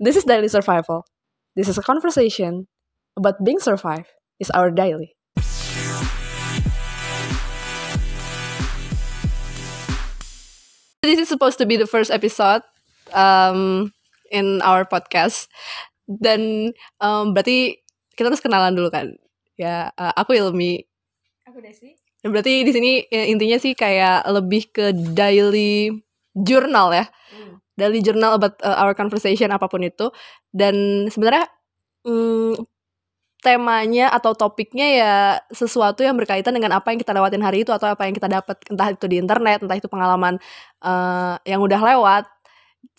This is daily survival. This is a conversation about being survived is our daily. This is supposed to be the first episode um, in our podcast. Dan um, berarti kita harus kenalan dulu kan. Ya, uh, aku Ilmi. Aku Desi. Dan Berarti di sini ya, intinya sih kayak lebih ke daily journal ya. Hmm. Daily journal about uh, our conversation apa pun itu. Dan sebenarnya mm, temanya atau topiknya ya sesuatu yang berkaitan dengan apa yang kita lewatin hari itu atau apa yang kita dapat entah itu di internet, entah itu pengalaman uh, yang udah lewat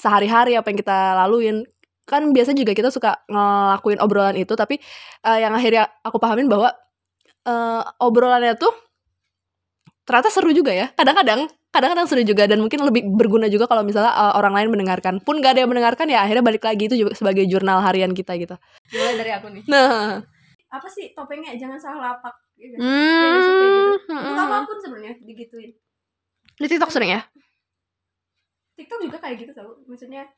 sehari-hari apa yang kita laluin. Kan biasa juga kita suka ngelakuin obrolan itu tapi uh, yang akhirnya aku pahamin bahwa uh, obrolannya tuh ternyata seru juga ya. Kadang-kadang kadang-kadang seru juga dan mungkin lebih berguna juga kalau misalnya uh, orang lain mendengarkan. Pun gak ada yang mendengarkan ya akhirnya balik lagi itu juga sebagai jurnal harian kita gitu. Mulai dari aku nih. Nah, Apa sih topengnya? Jangan salah lapak. Gitu. Hmm, nggak sih, kayak gitu. hmm. Apa pun sebenarnya digituin. di TikTok sering ya? TikTok juga kayak gitu tau. Maksudnya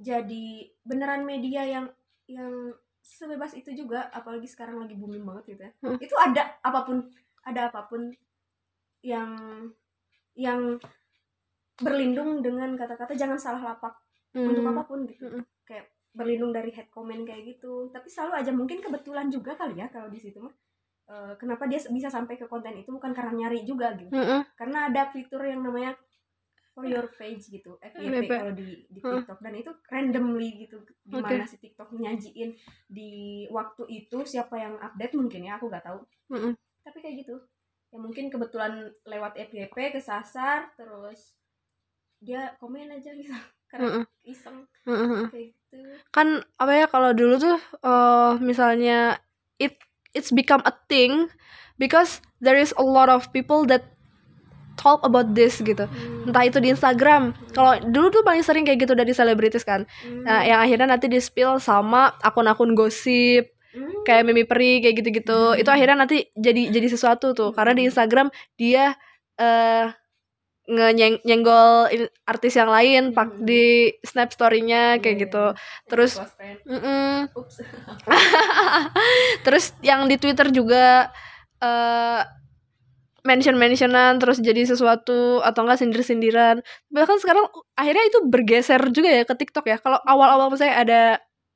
jadi beneran media yang yang sebebas itu juga apalagi sekarang lagi booming banget gitu ya. Hmm. Itu ada apa pun ada apa pun yang yang berlindung dengan kata-kata jangan salah lapak untuk Hmm. apa pun gitu Mm-mm. kayak berlindung dari head comment kayak gitu tapi selalu aja mungkin kebetulan juga kali ya kalau di situ mah Eh, kenapa dia bisa sampai ke konten itu bukan karena nyari juga gitu Mm-mm. karena ada fitur yang namanya for your page gitu FYP kalau di di Hmm. TikTok dan itu randomly gitu gimana Oke. si TikTok nyajiin di waktu itu siapa yang update mungkin ya aku nggak tahu Mm-mm. tapi kayak gitu ya mungkin kebetulan lewat FYP kesasar terus dia komen aja gitu karena Mm-mm. iseng Mm-mm. kayak gitu Kan apa ya kalau dulu tuh eh misalnya it it's become a thing because there is a lot of people that talk about this gitu. Hmm. Entah itu di Instagram. Kalau dulu tuh paling sering kayak gitu dari selebritis kan. Hmm. Nah, yang akhirnya nanti di spill sama akun-akun gosip Hmm. kayak Mimi Peri kayak gitu-gitu. Hmm. Itu akhirnya nanti jadi jadi sesuatu tuh. Karena di Instagram dia eh ngenyeng nyenggol artis yang lain pak Hmm. di snap story-nya kayak Iya, gitu. iya, iya. Terus-. Mm-mm. Ups. Terus yang di Twitter juga eh mention-mentionan terus jadi sesuatu atau enggak sindir-sindiran. Bahkan sekarang akhirnya itu bergeser juga ya ke TikTok ya. Kalau awal-awal misalnya ada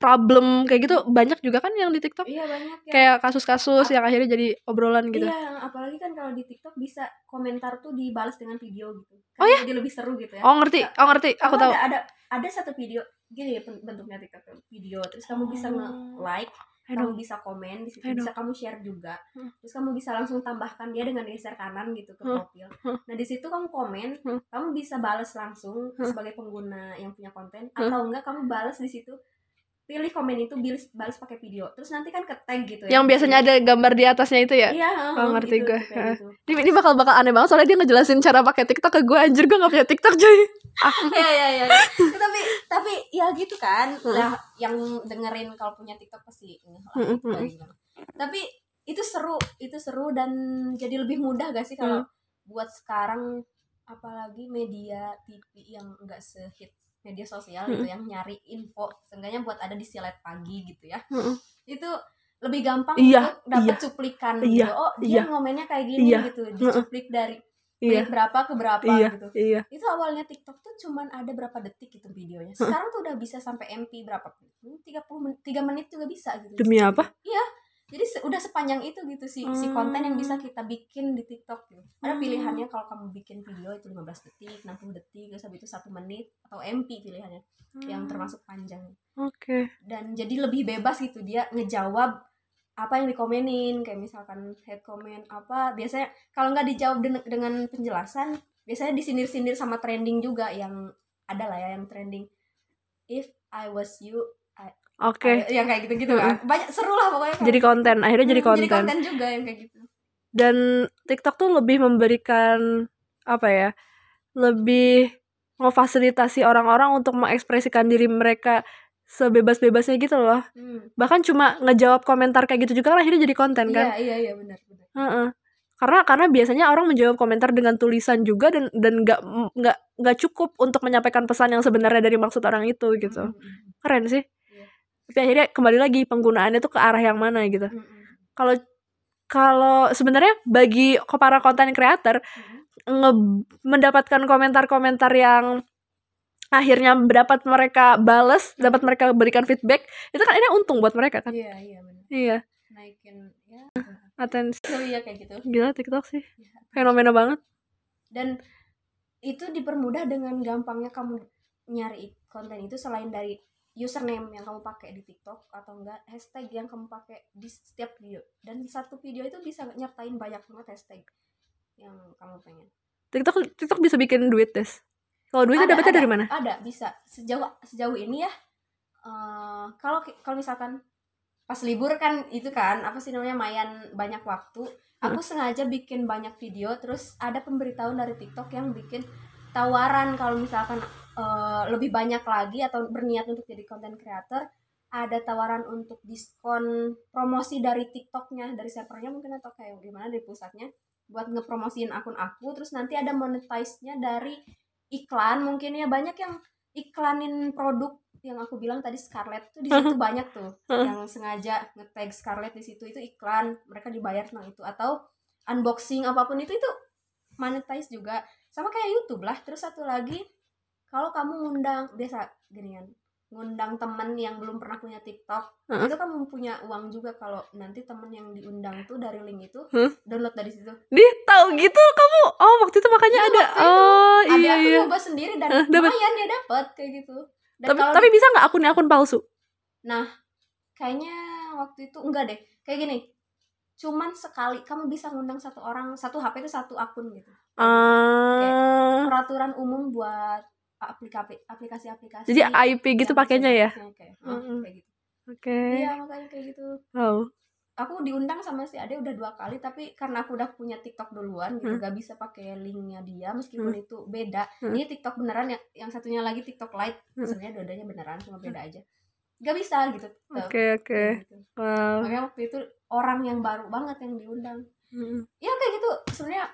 problem kayak gitu banyak juga kan yang di TikTok iya banyak ya kayak kasus-kasus yang akhirnya jadi obrolan gitu. Iya, apalagi kan kalau di TikTok bisa komentar tuh dibalas dengan video gitu. Oh Kan Jadi lebih seru gitu ya. Oh ngerti, oh ngerti, aku Kamu tahu. Ada, ada ada satu video gini ya bentuknya TikTok video terus kamu bisa Oh. nge-like, kamu bisa komen di situ, bisa kamu share juga. Hmm. Terus kamu bisa langsung tambahkan dia dengan geser kanan gitu ke Hmm. profil. Hmm. Nah, di situ kamu komen, kamu bisa balas langsung sebagai pengguna yang punya konten atau enggak kamu balas di situ pilih komen itu balas balas pakai video. Terus nanti kan ke tag gitu ya. Yang biasanya ada gambar di atasnya itu ya. Iya, Oh, ngerti gitu, gue. gitu. Ini, ini bakal bakal aneh banget soalnya dia ngejelasin cara pakai TikTok ke gue anjir gue gak punya TikTok cuy. Iya iya iya. tapi tapi ya gitu kan. Nah, yang dengerin kalau punya TikTok pasti ini lah, Mm, mm, kayak gitu. Tapi itu seru, itu seru dan jadi lebih mudah gak sih kalau buat sekarang apalagi media TV yang enggak sehit media sosial gitu yang nyari info seenggaknya buat ada di silet pagi gitu ya. Mm-mm. Itu lebih gampang Iya, untuk dapat iya, cuplikan iya, gitu. Oh, dia iya. ngomennya kayak gini Iya, gitu. Dicuplik dari Iya, berapa ke berapa iya, gitu iya. itu awalnya TikTok tuh cuman ada berapa detik itu videonya sekarang tuh udah bisa sampai MP berapa menit 30 menit 3 menit juga bisa gitu Demi apa? iya jadi se- udah sepanjang itu gitu si si konten yang bisa Hmm. kita bikin di TikTok gitu ada Hmm. pilihannya kalau kamu bikin video itu 15 detik 60 detik terus habis itu satu menit atau MP pilihannya yang Hmm. termasuk panjang Oke. dan jadi lebih bebas gitu dia ngejawab apa yang dikomenin kayak misalkan head comment apa biasanya kalau nggak dijawab den- dengan penjelasan biasanya disindir-sindir sama trending juga yang ada lah ya yang trending if I was you Oke. I- yang kayak gitu-gitu kan banyak seru lah pokoknya Jadi konten, akhirnya jadi Hmm, konten. juga yang kayak gitu Dan TikTok tuh lebih memberikan apa ya? Lebih memfasilitasi orang-orang untuk mengekspresikan diri mereka sebebas-bebasnya gitu loh. Hmm. Bahkan cuma ngejawab komentar kayak gitu juga kan akhirnya jadi konten kan. iya iya iya benar benar Heeh. karena karena biasanya orang menjawab komentar dengan tulisan juga dan dan nggak nggak nggak cukup untuk menyampaikan pesan yang sebenarnya dari maksud orang itu gitu Mm, mm, mm. keren sih Iya. Tapi akhirnya kembali lagi penggunaannya tuh ke arah yang mana gitu Mm, mm. kalau kalau sebenarnya bagi para konten creator Mm. nge mendapatkan komentar-komentar yang akhirnya dapat mereka bales, Hmm. dapat mereka berikan feedback, itu kan ini untung buat mereka kan. iya iya benar Iya, naikin ya atensi. oh iya kayak gitu Gila TikTok sih. Ya. Fenomena banget. dan itu dipermudah dengan gampangnya kamu nyari konten itu selain dari username yang kamu pakai di TikTok atau enggak hashtag yang kamu pakai di setiap video dan satu video itu bisa nyertain banyak banget hashtag yang kamu pengen TikTok TikTok bisa bikin duit, Des. Kalau duitnya Ada, dapetnya ada, dari mana? ada bisa sejauh sejauh ini ya eh, kalau kalau misalkan pas libur kan itu kan apa sih namanya mayan banyak waktu aku sengaja bikin banyak video terus ada pemberitahuan dari TikTok yang bikin tawaran kalau misalkan eh, lebih banyak lagi atau berniat untuk jadi content creator ada tawaran untuk diskon promosi dari TikToknya dari servernya mungkin atau kayak gimana dari pusatnya buat ngepromosiin akun aku. Terus nanti ada monetize-nya dari iklan mungkin ya. Banyak yang iklanin produk yang aku bilang tadi Scarlett tuh di situ banyak tuh. Yang sengaja nge-tag Scarlett di situ itu iklan mereka dibayar tentang itu. Atau unboxing apa pun itu itu monetize juga. Sama kayak YouTube lah. Terus satu lagi kalau kamu ngundang biasa gini kan ngundang temen yang belum pernah punya TikTok Heeh. itu kamu punya uang juga kalau nanti temen yang diundang tuh dari link itu Huh? download dari situ Di tahu gitu kamu. Oh, waktu itu makanya Iya, ada. itu. Oh, ada iya aku iya. nyoba sendiri dan Eh, dapet. lumayan ya dapet kayak gitu dan Tapi kalau tapi bisa nggak akunnya akun palsu? kayaknya waktu itu enggak deh kayak gini cuman sekali kamu bisa ngundang satu orang satu HP itu satu akun gitu Ah. peraturan umum buat aplikasi aplikasi-aplikasi Jadi IP gitu yang pakainya ya? kayak gitu Oke. iya makanya kayak gitu Wow. aku diundang sama si Ade udah dua kali tapi karena aku udah punya TikTok duluan gitu Hmm. gak bisa pakai linknya dia meskipun itu beda Hmm. ini TikTok beneran yang yang satunya lagi TikTok Lite Hmm. sebenarnya dua-duanya beneran cuma beda aja gak bisa gitu tetep. Oke oke. Kayak gitu. Wow. makanya waktu itu orang yang baru banget yang diundang Mm. ya kayak gitu sebenarnya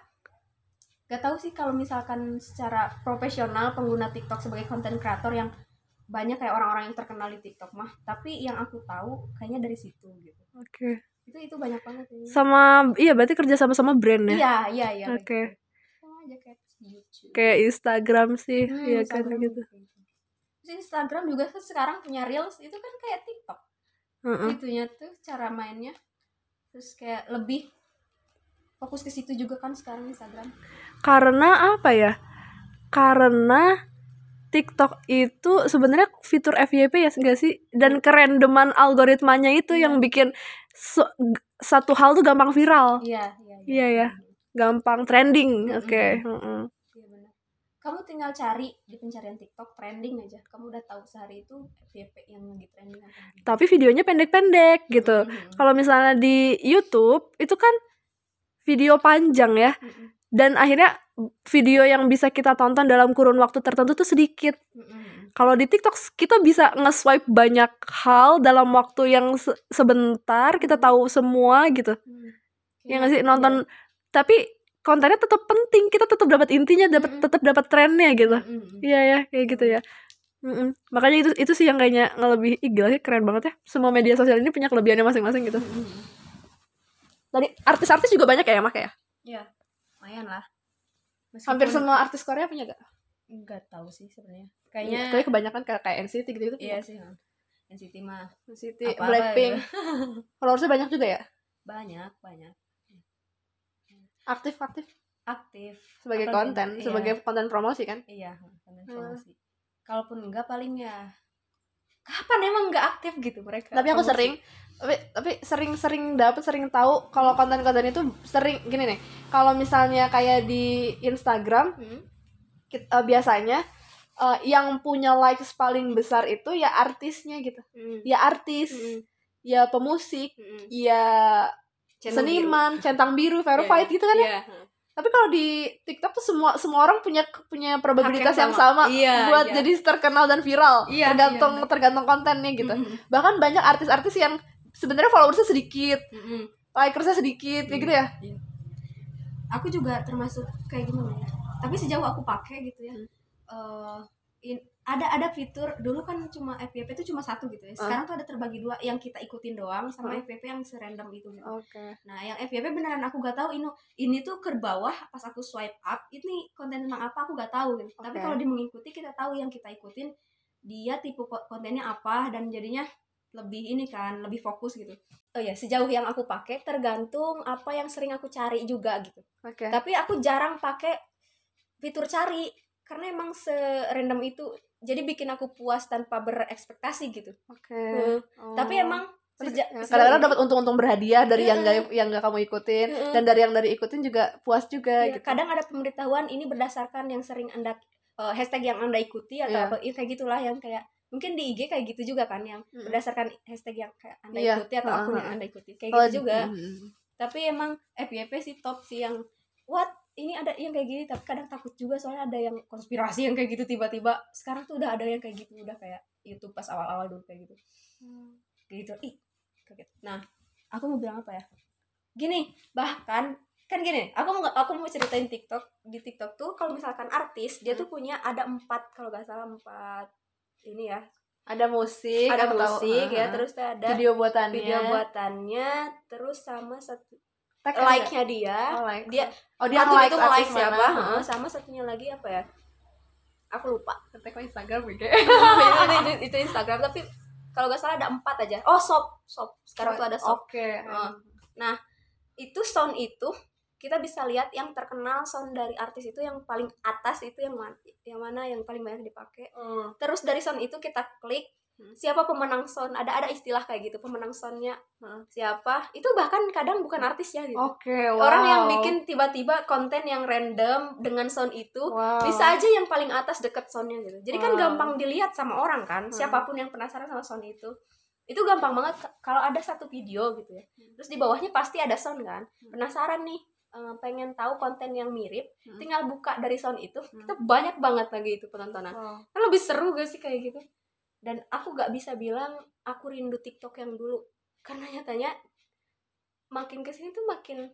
gak tahu sih kalau misalkan secara profesional pengguna TikTok sebagai konten kreator yang banyak kayak orang-orang yang terkenal di TikTok mah tapi yang aku tahu kayaknya dari situ gitu Oke. itu itu banyak banget ini Sama iya berarti kerja sama sama brand ya? iya iya iya Oke. sama aja kayak YouTube Kayak Instagram sih, Hmm, iya kan Instagram gitu. gitu. Terus Instagram juga sekarang punya reels itu kan kayak TikTok Heeh. itunya tuh cara mainnya terus kayak lebih fokus ke situ juga kan sekarang Instagram Karena apa ya? Karena TikTok itu sebenarnya fitur FYP ya enggak sih? Dan kerendeman algoritmanya itu Iya. yang bikin satu hal tuh gampang viral, iya iya Iya, ya. gampang trending. Oke, heeh. Iya benar. Kamu tinggal cari di pencarian TikTok trending aja. Kamu udah tahu sehari itu FYP yang lagi trending apa. Tapi videonya pendek-pendek gitu. Mhm. Kalau misalnya di YouTube itu kan video panjang ya. Mhm. Dan akhirnya video yang bisa kita tonton dalam kurun waktu tertentu tuh sedikit. Kalau di TikTok kita bisa nge-swipe banyak hal dalam waktu yang se- sebentar, kita tahu semua gitu. Hmm. Ya nggak sih nonton tapi kontennya tetap penting, kita tetap dapat intinya, dapat Mm-mm. tetap dapat trennya gitu. Mhm. Iya ya, kayak gitu ya. Mm-mm. Makanya itu itu sih yang kayaknya ngelebih ih gila sih keren banget ya. Semua media sosial ini punya kelebihannya masing-masing gitu. Mhm. Tadi artis-artis juga banyak ya, Mak ya? Iya, lumayan lah. Hampir Meskipun semua artis Korea punya gak? nggak tahu sih sebenarnya. Kayaknya Kayaknya tapi kebanyakan kayak kayak NCT gitu-gitu. iya sih. NCT mah NCT, Apa-apa Blackpink. gitu. Followersnya banyak juga ya? banyak banyak Aktif-aktif aktif sebagai Apalagi- konten, iya. sebagai konten promosi kan? iya konten Hmm. promosi kalaupun enggak paling ya kapan emang nggak aktif gitu mereka Tapi aku sering tapi tapi sering-sering dapet sering tahu kalau konten-konten itu sering gini nih. Kalau misalnya kayak di Instagram Hmm? kit- eh, biasanya eh, yang punya likes paling besar itu ya artisnya gitu. Hmm. Ya artis, Hmm. ya pemusik, Hmm. ya seniman, centang biru, biru. verified Iya, gitu kan ya. iya. Tapi kalau di TikTok tuh semua semua orang punya punya probabilitas yang yang sama, sama. Iya, buat iya. jadi terkenal dan viral. Iya, tergantung iya. tergantung kontennya gitu. Hmm. Bahkan banyak artis-artis yang sebenarnya followersnya sedikit, Hmm. likersnya sedikit, kayak gitu ya. Iya. aku juga termasuk kayak gimana ya tapi sejauh aku pakai gitu ya Hmm. eh, in- ada ada fitur dulu kan cuma FYP itu cuma satu gitu ya sekarang tuh ada terbagi dua yang kita ikutin doang sama Hmm. FYP yang serandom itu gitu. Oke. Nah, yang FYP beneran aku gak tahu ini ini tuh ke bawah pas aku swipe up ini konten tentang apa aku gak tahu gitu. Tapi Oke. kalau di mengikuti kita tahu yang kita ikutin dia tipe ko- kontennya apa dan jadinya lebih ini kan lebih fokus gitu. Oh ya, sejauh yang aku pakai tergantung apa yang sering aku cari juga gitu. Oke. Tapi aku jarang pakai fitur cari karena emang serandom itu jadi bikin aku puas tanpa berekspektasi gitu. Oke. Hmm. Oh. Tapi emang sejak ya, kadang-kadang dapat untung-untung berhadiah dari yang gak yang gak kamu ikutin Mm-mm. dan dari yang dari ikutin juga puas juga Iya, gitu. kadang ada pemberitahuan ini berdasarkan yang sering anda eh, hashtag yang anda ikuti atau Iya. apa ya, kayak gitulah yang kayak mungkin di IG kayak gitu juga kan yang Mm. berdasarkan hashtag yang kayak anda Iya, ikuti atau heeh, akun yang anda ikuti kayak Kalau gitu juga Mm-mm. tapi emang FYP sih top sih yang what ini ada yang kayak gini tapi kadang takut juga soalnya ada yang konspirasi yang kayak gitu tiba-tiba. Sekarang tuh udah ada yang kayak gitu udah kayak YouTube pas awal-awal dulu kayak gitu. Kayak gitu. Ih kaget. Nah aku mau bilang apa ya? Gini bahkan kan gini aku mau aku mau ceritain TikTok. Di TikTok tuh kalau misalkan artis dia tuh punya ada empat kalau nggak salah empat ini ya. Ada musik, ada aku tahu. musik ya Heeh. terus tuh ada video buatannya. video buatannya terus sama satu like-nya dia? Oh, like. dia Oh, dia like itu like siapa heeh, sama satunya lagi apa ya aku lupa Tag ke Instagram gitu. itu, itu, Instagram tapi kalau nggak salah ada empat aja oh shop shop sekarang tuh ada shop Oke. Heeh. itu sound itu kita bisa lihat yang terkenal sound dari artis itu yang paling atas itu yang mana yang mana yang paling banyak dipakai Hmm. terus dari sound itu kita klik. Siapa pemenang sound ada ada istilah kayak gitu pemenang soundnya Hmm. siapa itu bahkan kadang bukan artisnya gitu Oke, wow. orang yang bikin tiba-tiba konten yang random dengan sound itu Wow. bisa aja yang paling atas deket soundnya gitu jadi kan Wow. gampang dilihat sama orang kan Hmm. siapa pun yang penasaran sama sound itu itu gampang banget kalau ada satu video gitu ya terus di bawahnya pasti ada sound kan penasaran nih eh, pengen tahu konten yang mirip Hmm. tinggal buka dari sound itu Hmm. kita banyak banget lagi itu penontonan Wow. kan lebih seru gak sih kayak gitu dan aku gak bisa bilang aku rindu TikTok yang dulu karena nyatanya makin ke sini tuh makin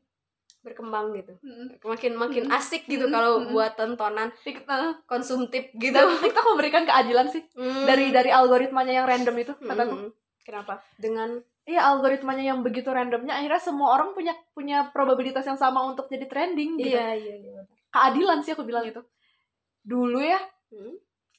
berkembang gitu Hmm. makin makin Hmm. asik gitu Hmm. kalau Hmm. buat tontonan Tik- eh, konsumtif gitu TikTok memberikan keadilan sih Hmm. dari dari algoritmanya yang random itu Hmm, kataku. kenapa dengan Iya algoritmanya yang begitu randomnya akhirnya semua orang punya punya probabilitas yang sama untuk jadi trending gitu. iya iya iya Keadilan sih aku bilang itu. Dulu ya Hmm.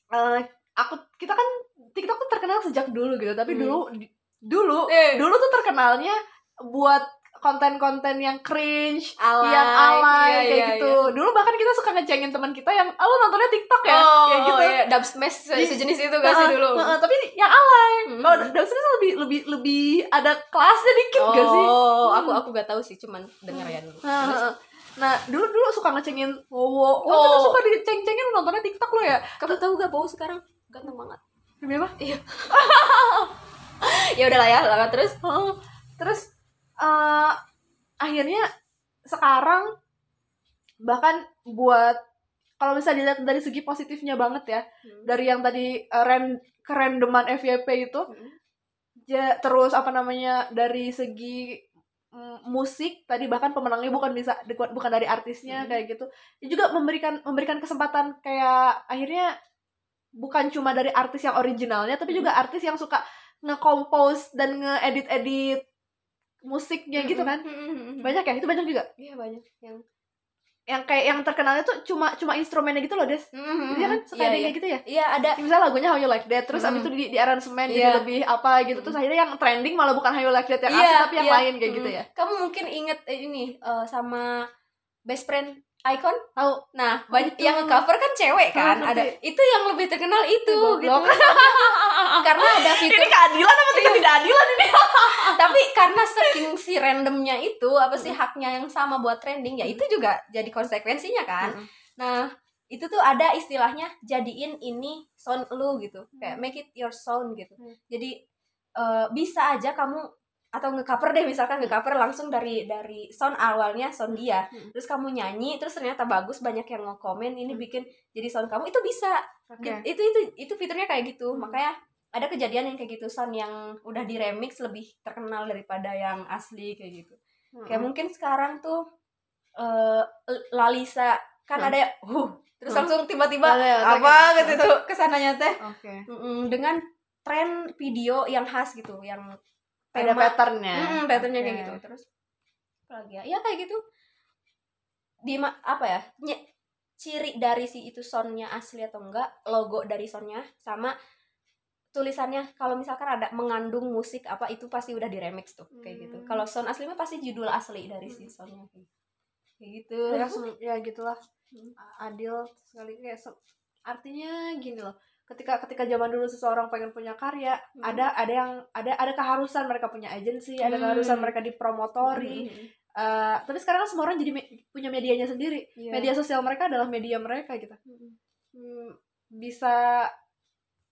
eh, aku kita kan TikTok tuh terkenal sejak dulu gitu tapi Hmm. dulu di- dulu Eh. dulu tuh terkenalnya buat konten-konten yang cringe alay yang alay iya, kayak iya, gitu dulu bahkan kita suka ngecengin teman kita yang ah lu nontonnya TikTok ya oh kayak gitu iya. dub smash se- Iya. sejenis itu gak sih dulu heeh, tapi yang alay Hmm. kalau Dawson lebih lebih lebih ada kelasnya dikit gak sih oh Hmm. aku aku gak tahu sih cuman denger ya dulu Nah, nah dulu dulu suka ngecengin Wowo, oh, Oh. oh. suka diceng-cengin nontonnya TikTok lo ya. kamu tahu gak bau sekarang ganteng banget Demi apa? ya udahlah ya lah terus Heeh. Terus eh akhirnya sekarang bahkan buat kalau bisa dilihat dari segi positifnya banget ya, dari yang tadi eh, ran kerandoman FYP itu Hmm. ja, terus apa namanya dari segi mm, musik tadi bahkan pemenangnya bukan bisa bukan dari artisnya Hmm. kayak gitu dia juga memberikan memberikan kesempatan kayak akhirnya bukan cuma dari artis yang originalnya tapi juga artis yang suka nge-compose dan nge-edit-edit musiknya gitu kan? Banyak ya? Itu banyak juga? Iya banyak yang yang kayak yang terkenalnya tuh cuma cuma instrumennya gitu loh des. Dia kan? Suka iya, ada iya. gitu ya? Iya ada. Misalnya lagunya How You Like That terus Mm. abis itu di, di aransemen Iya. jadi lebih apa gitu. Terus akhirnya yang trending malah bukan How You Like That yang asli tapi yang iya. lain kayak gitu Mm. ya? Kamu mungkin inget eh, ini eh, sama best friend icon? Tahu. Nah banyak Itu. yang cover kan cewek kan? Oh, ada itu yang lebih terkenal itu gitu. Karena ada fitur keadilan apa tidak tidak adilan ini? Tapi karena saking si randomnya itu apa sih haknya yang sama buat trending ya itu juga jadi konsekuensinya kan. Mm. nah itu tuh ada istilahnya jadiin ini sound lu gitu. Kayak make it your sound gitu. Hmm. jadi eh, bisa aja kamu atau ngecover deh misalkan ngecover langsung dari dari sound awalnya sound dia Hmm. terus kamu nyanyi terus ternyata bagus banyak yang nge-komen ini Hmm. bikin jadi sound kamu itu bisa Oke. itu itu itu fiturnya kayak gitu Hmm. makanya ada kejadian yang kayak gitu sound yang udah di remix lebih terkenal daripada yang asli kayak gitu kayak mungkin sekarang tuh eh, Lalisa kan Hmm. ada ya huh terus Hmm. langsung tiba-tiba apa gitu ke sananya teh. Mm-mm, dengan tren video yang khas gitu yang Ada tema- patternnya. Mm, patternnya kayak Oke. gitu terus lagi ya? Ya kayak gitu. Di apa ya? Nye- ciri dari si itu soundnya asli atau enggak logo dari soundnya sama tulisannya. Kalau misalkan ada mengandung musik apa itu pasti udah di remix tuh kayak gitu. Hmm. kalau sound asli mah pasti judul asli dari si soundnya kayak gitu. Ya, ya gitulah. Hmm. adil sekali. Kayak se- artinya gini loh ketika ketika zaman dulu seseorang pengen punya karya Hmm. ada ada yang ada ada keharusan mereka punya agensi ada Hmm. keharusan mereka dipromotori Mm, Eh, tapi sekarang kan semua orang jadi me- punya medianya sendiri iya. media sosial mereka adalah media mereka gitu Mm, Hmm, bisa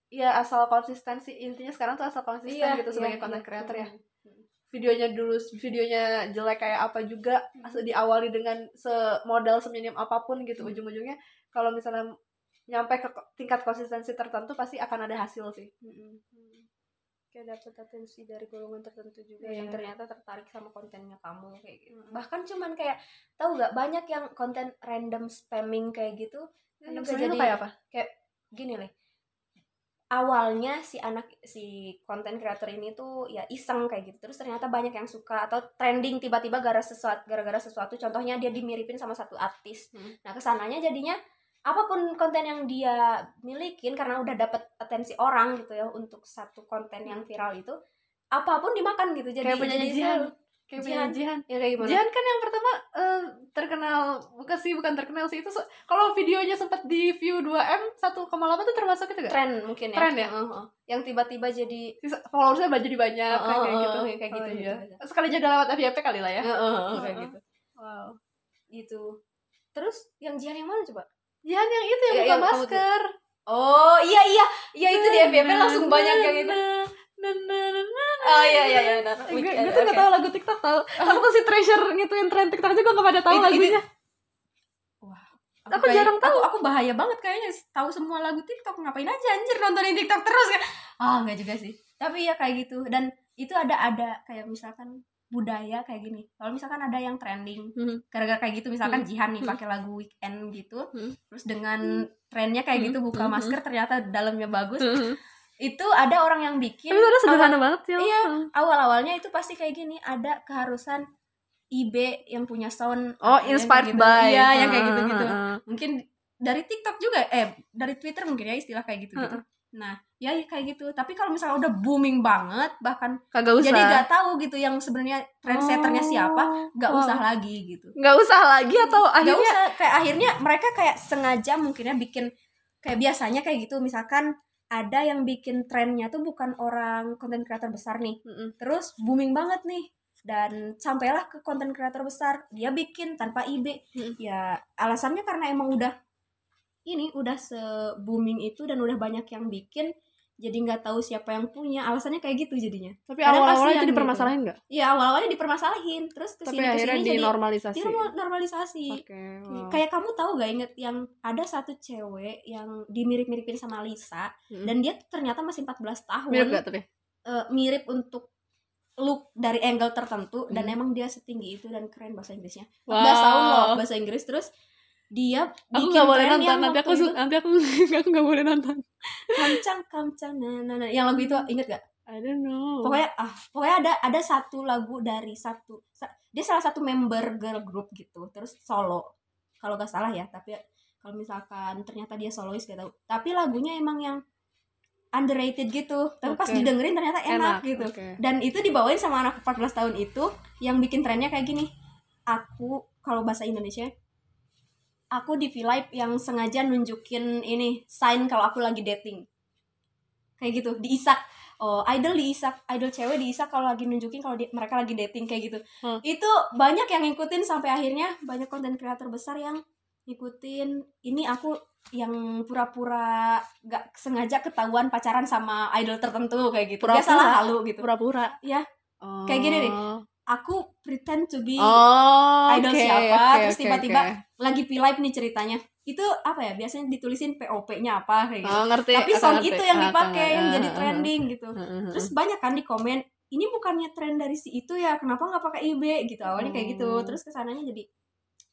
ya asal konsistensi intinya sekarang tuh asal konsisten iya, gitu sebagai iya, content iya. creator ya Mm. videonya dulu videonya jelek kayak apa juga Hmm. diawali dengan semodal seminim apa pun gitu Hmm. ujung-ujungnya kalau misalnya nyampe ke tingkat konsistensi tertentu pasti akan ada hasil sih. Mm-mm. kayak dapet atensi dari golongan tertentu juga Iya. yang ternyata tertarik sama kontennya kamu kayak gitu. Bahkan cuman kayak tahu gak banyak yang konten random spamming kayak gitu bisa sebenarnya jadi- kayak apa? gini nih. Awalnya si anak si konten creator ini tuh ya iseng kayak gitu. Terus ternyata banyak yang suka atau trending tiba-tiba gara sesuatu gara-gara sesuatu. Contohnya dia dimiripin sama satu artis. Hmm. nah ke sananya jadinya apa pun konten yang dia milikin karena udah dapet atensi orang gitu ya untuk satu konten yang viral itu apa pun dimakan gitu jadi kayak punya jadi Jihan kayak punya Jihan. Ya kayak gimana Jihan kan yang pertama eh, terkenal bukan sih bukan terkenal sih itu se- kalau videonya sempat di view 2M 1,8 tuh termasuk itu gak? tren mungkin ya Tren ya? Heeh, heeh. yang tiba-tiba jadi followersnya jadi banyak Oh, kayak oh, gitu oh, kayak gitu, Oh, iya. gitu. sekali jadi lewat FYP kali lah ya Heeh, heeh, kayak gitu wow gitu terus yang Jihan yang mana coba Jihan yang itu yang Ya, buka yang kamu masker. Oh iya iya. Iya itu di FYP langsung banyak yang itu. oh iya iya iya benar. gue tuh gak tau lagu TikTok tau aku tuh si Treasure ngituin tren TikTok juga gak pada tahu Itu- itu- lagunya. Aku kayak- jarang tahu. aku, aku bahaya banget kayaknya tahu semua lagu TikTok ngapain aja anjir nontonin TikTok terus kan ah nggak juga sih. Tapi ya kayak gitu dan itu ada ada kayak misalkan budaya kayak gini kalau misalkan ada yang trending Hmm. gara-gara kayak gitu misalkan Hmm. Jihan nih Hmm. pakai lagu weekend gitu Hmm. terus dengan trennya kayak gitu Hmm. buka Hmm. masker ternyata dalamnya bagus itu ada orang yang bikin itu udah sederhana banget sih Iya. awal-awalnya itu pasti kayak gini ada keharusan IB yang punya sound oh inspired gitu. by iya yang kayak gitu-gitu Heeh. mungkin dari TikTok juga eh dari Twitter mungkin ya istilah kayak gitu gitu nah ya kayak gitu. Tapi kalau misalnya udah booming banget bahkan kagak usah. jadi nggak tahu gitu yang sebenarnya trendsetternya siapa nggak Oh. usah lagi gitu. Nggak usah lagi atau nggak akhirnya usah. Kayak akhirnya mereka kayak sengaja mungkinnya bikin kayak biasanya kayak gitu. Misalkan ada yang bikin trennya tuh bukan orang konten creator besar nih. Mm-mm. terus booming banget nih. Dan sampailah ke konten creator besar. Dia bikin tanpa IB Hmm. ya alasannya karena emang udah ini udah se booming itu dan udah banyak yang bikin jadi nggak tahu siapa yang punya alasannya kayak gitu jadinya tapi Kadang awal-awalnya kasihan itu gitu. dipermasalahin nggak ya awal-awalnya dipermasalahin terus tapi ke sini akhirnya ke sini jadi dinormalisasi dia normal- normalisasi oke wow. kayak kamu tahu gak inget yang ada satu cewek yang dimirip-miripin sama Lisa Mm. dan dia ternyata masih 14 tahun mirip gak tapi eh, mirip untuk look dari angle tertentu dan Hmm. emang dia setinggi itu dan keren bahasa Inggrisnya 14 Wow. tahun loh bahasa Inggris terus dia aku nggak boleh nonton nanti aku itu, nanti aku aku nggak boleh nonton. Kamcang kamcang nah, nah, nah. yang lagu itu inget gak I don't know. Pokoknya ah pokoknya ada ada satu lagu dari satu sa- dia salah satu member girl group gitu terus solo. Kalau gak salah ya tapi kalau misalkan ternyata dia solois gak tahu. Tapi lagunya emang yang underrated gitu. Tapi pas Oke. didengerin ternyata enak, gitu. oke. dan itu dibawain sama anak 14 tahun itu yang bikin trennya kayak gini. Aku kalau bahasa Indonesia aku di V-Live yang sengaja nunjukin ini sign kalau aku lagi dating kayak gitu diisak oh idol diisak idol cewek diisak kalau lagi nunjukin kalau di- mereka lagi dating kayak gitu Hmm. itu banyak yang ngikutin sampai akhirnya banyak konten kreator besar yang ngikutin ini aku yang pura-pura gak sengaja ketahuan pacaran sama idol tertentu kayak gitu Pura-pura. biasalah halu gitu pura-pura Iya. oh. Kayak gini nih. Aku pretend to be oh idol oke, siapa, oke, terus tiba-tiba oke. lagi V-Live nih ceritanya. Itu apa ya? Biasanya ditulisin POP-nya apa kayak gitu. Oh ngerti tapi sound ngerti. itu yang Ah, dipakai yang ngerti. jadi Ah, ah, trending gitu. Ah, ah, ah. terus banyak kan di komen ini bukannya tren dari si itu ya? Kenapa nggak pakai IB gitu awalnya kayak gitu. Terus ke sananya jadi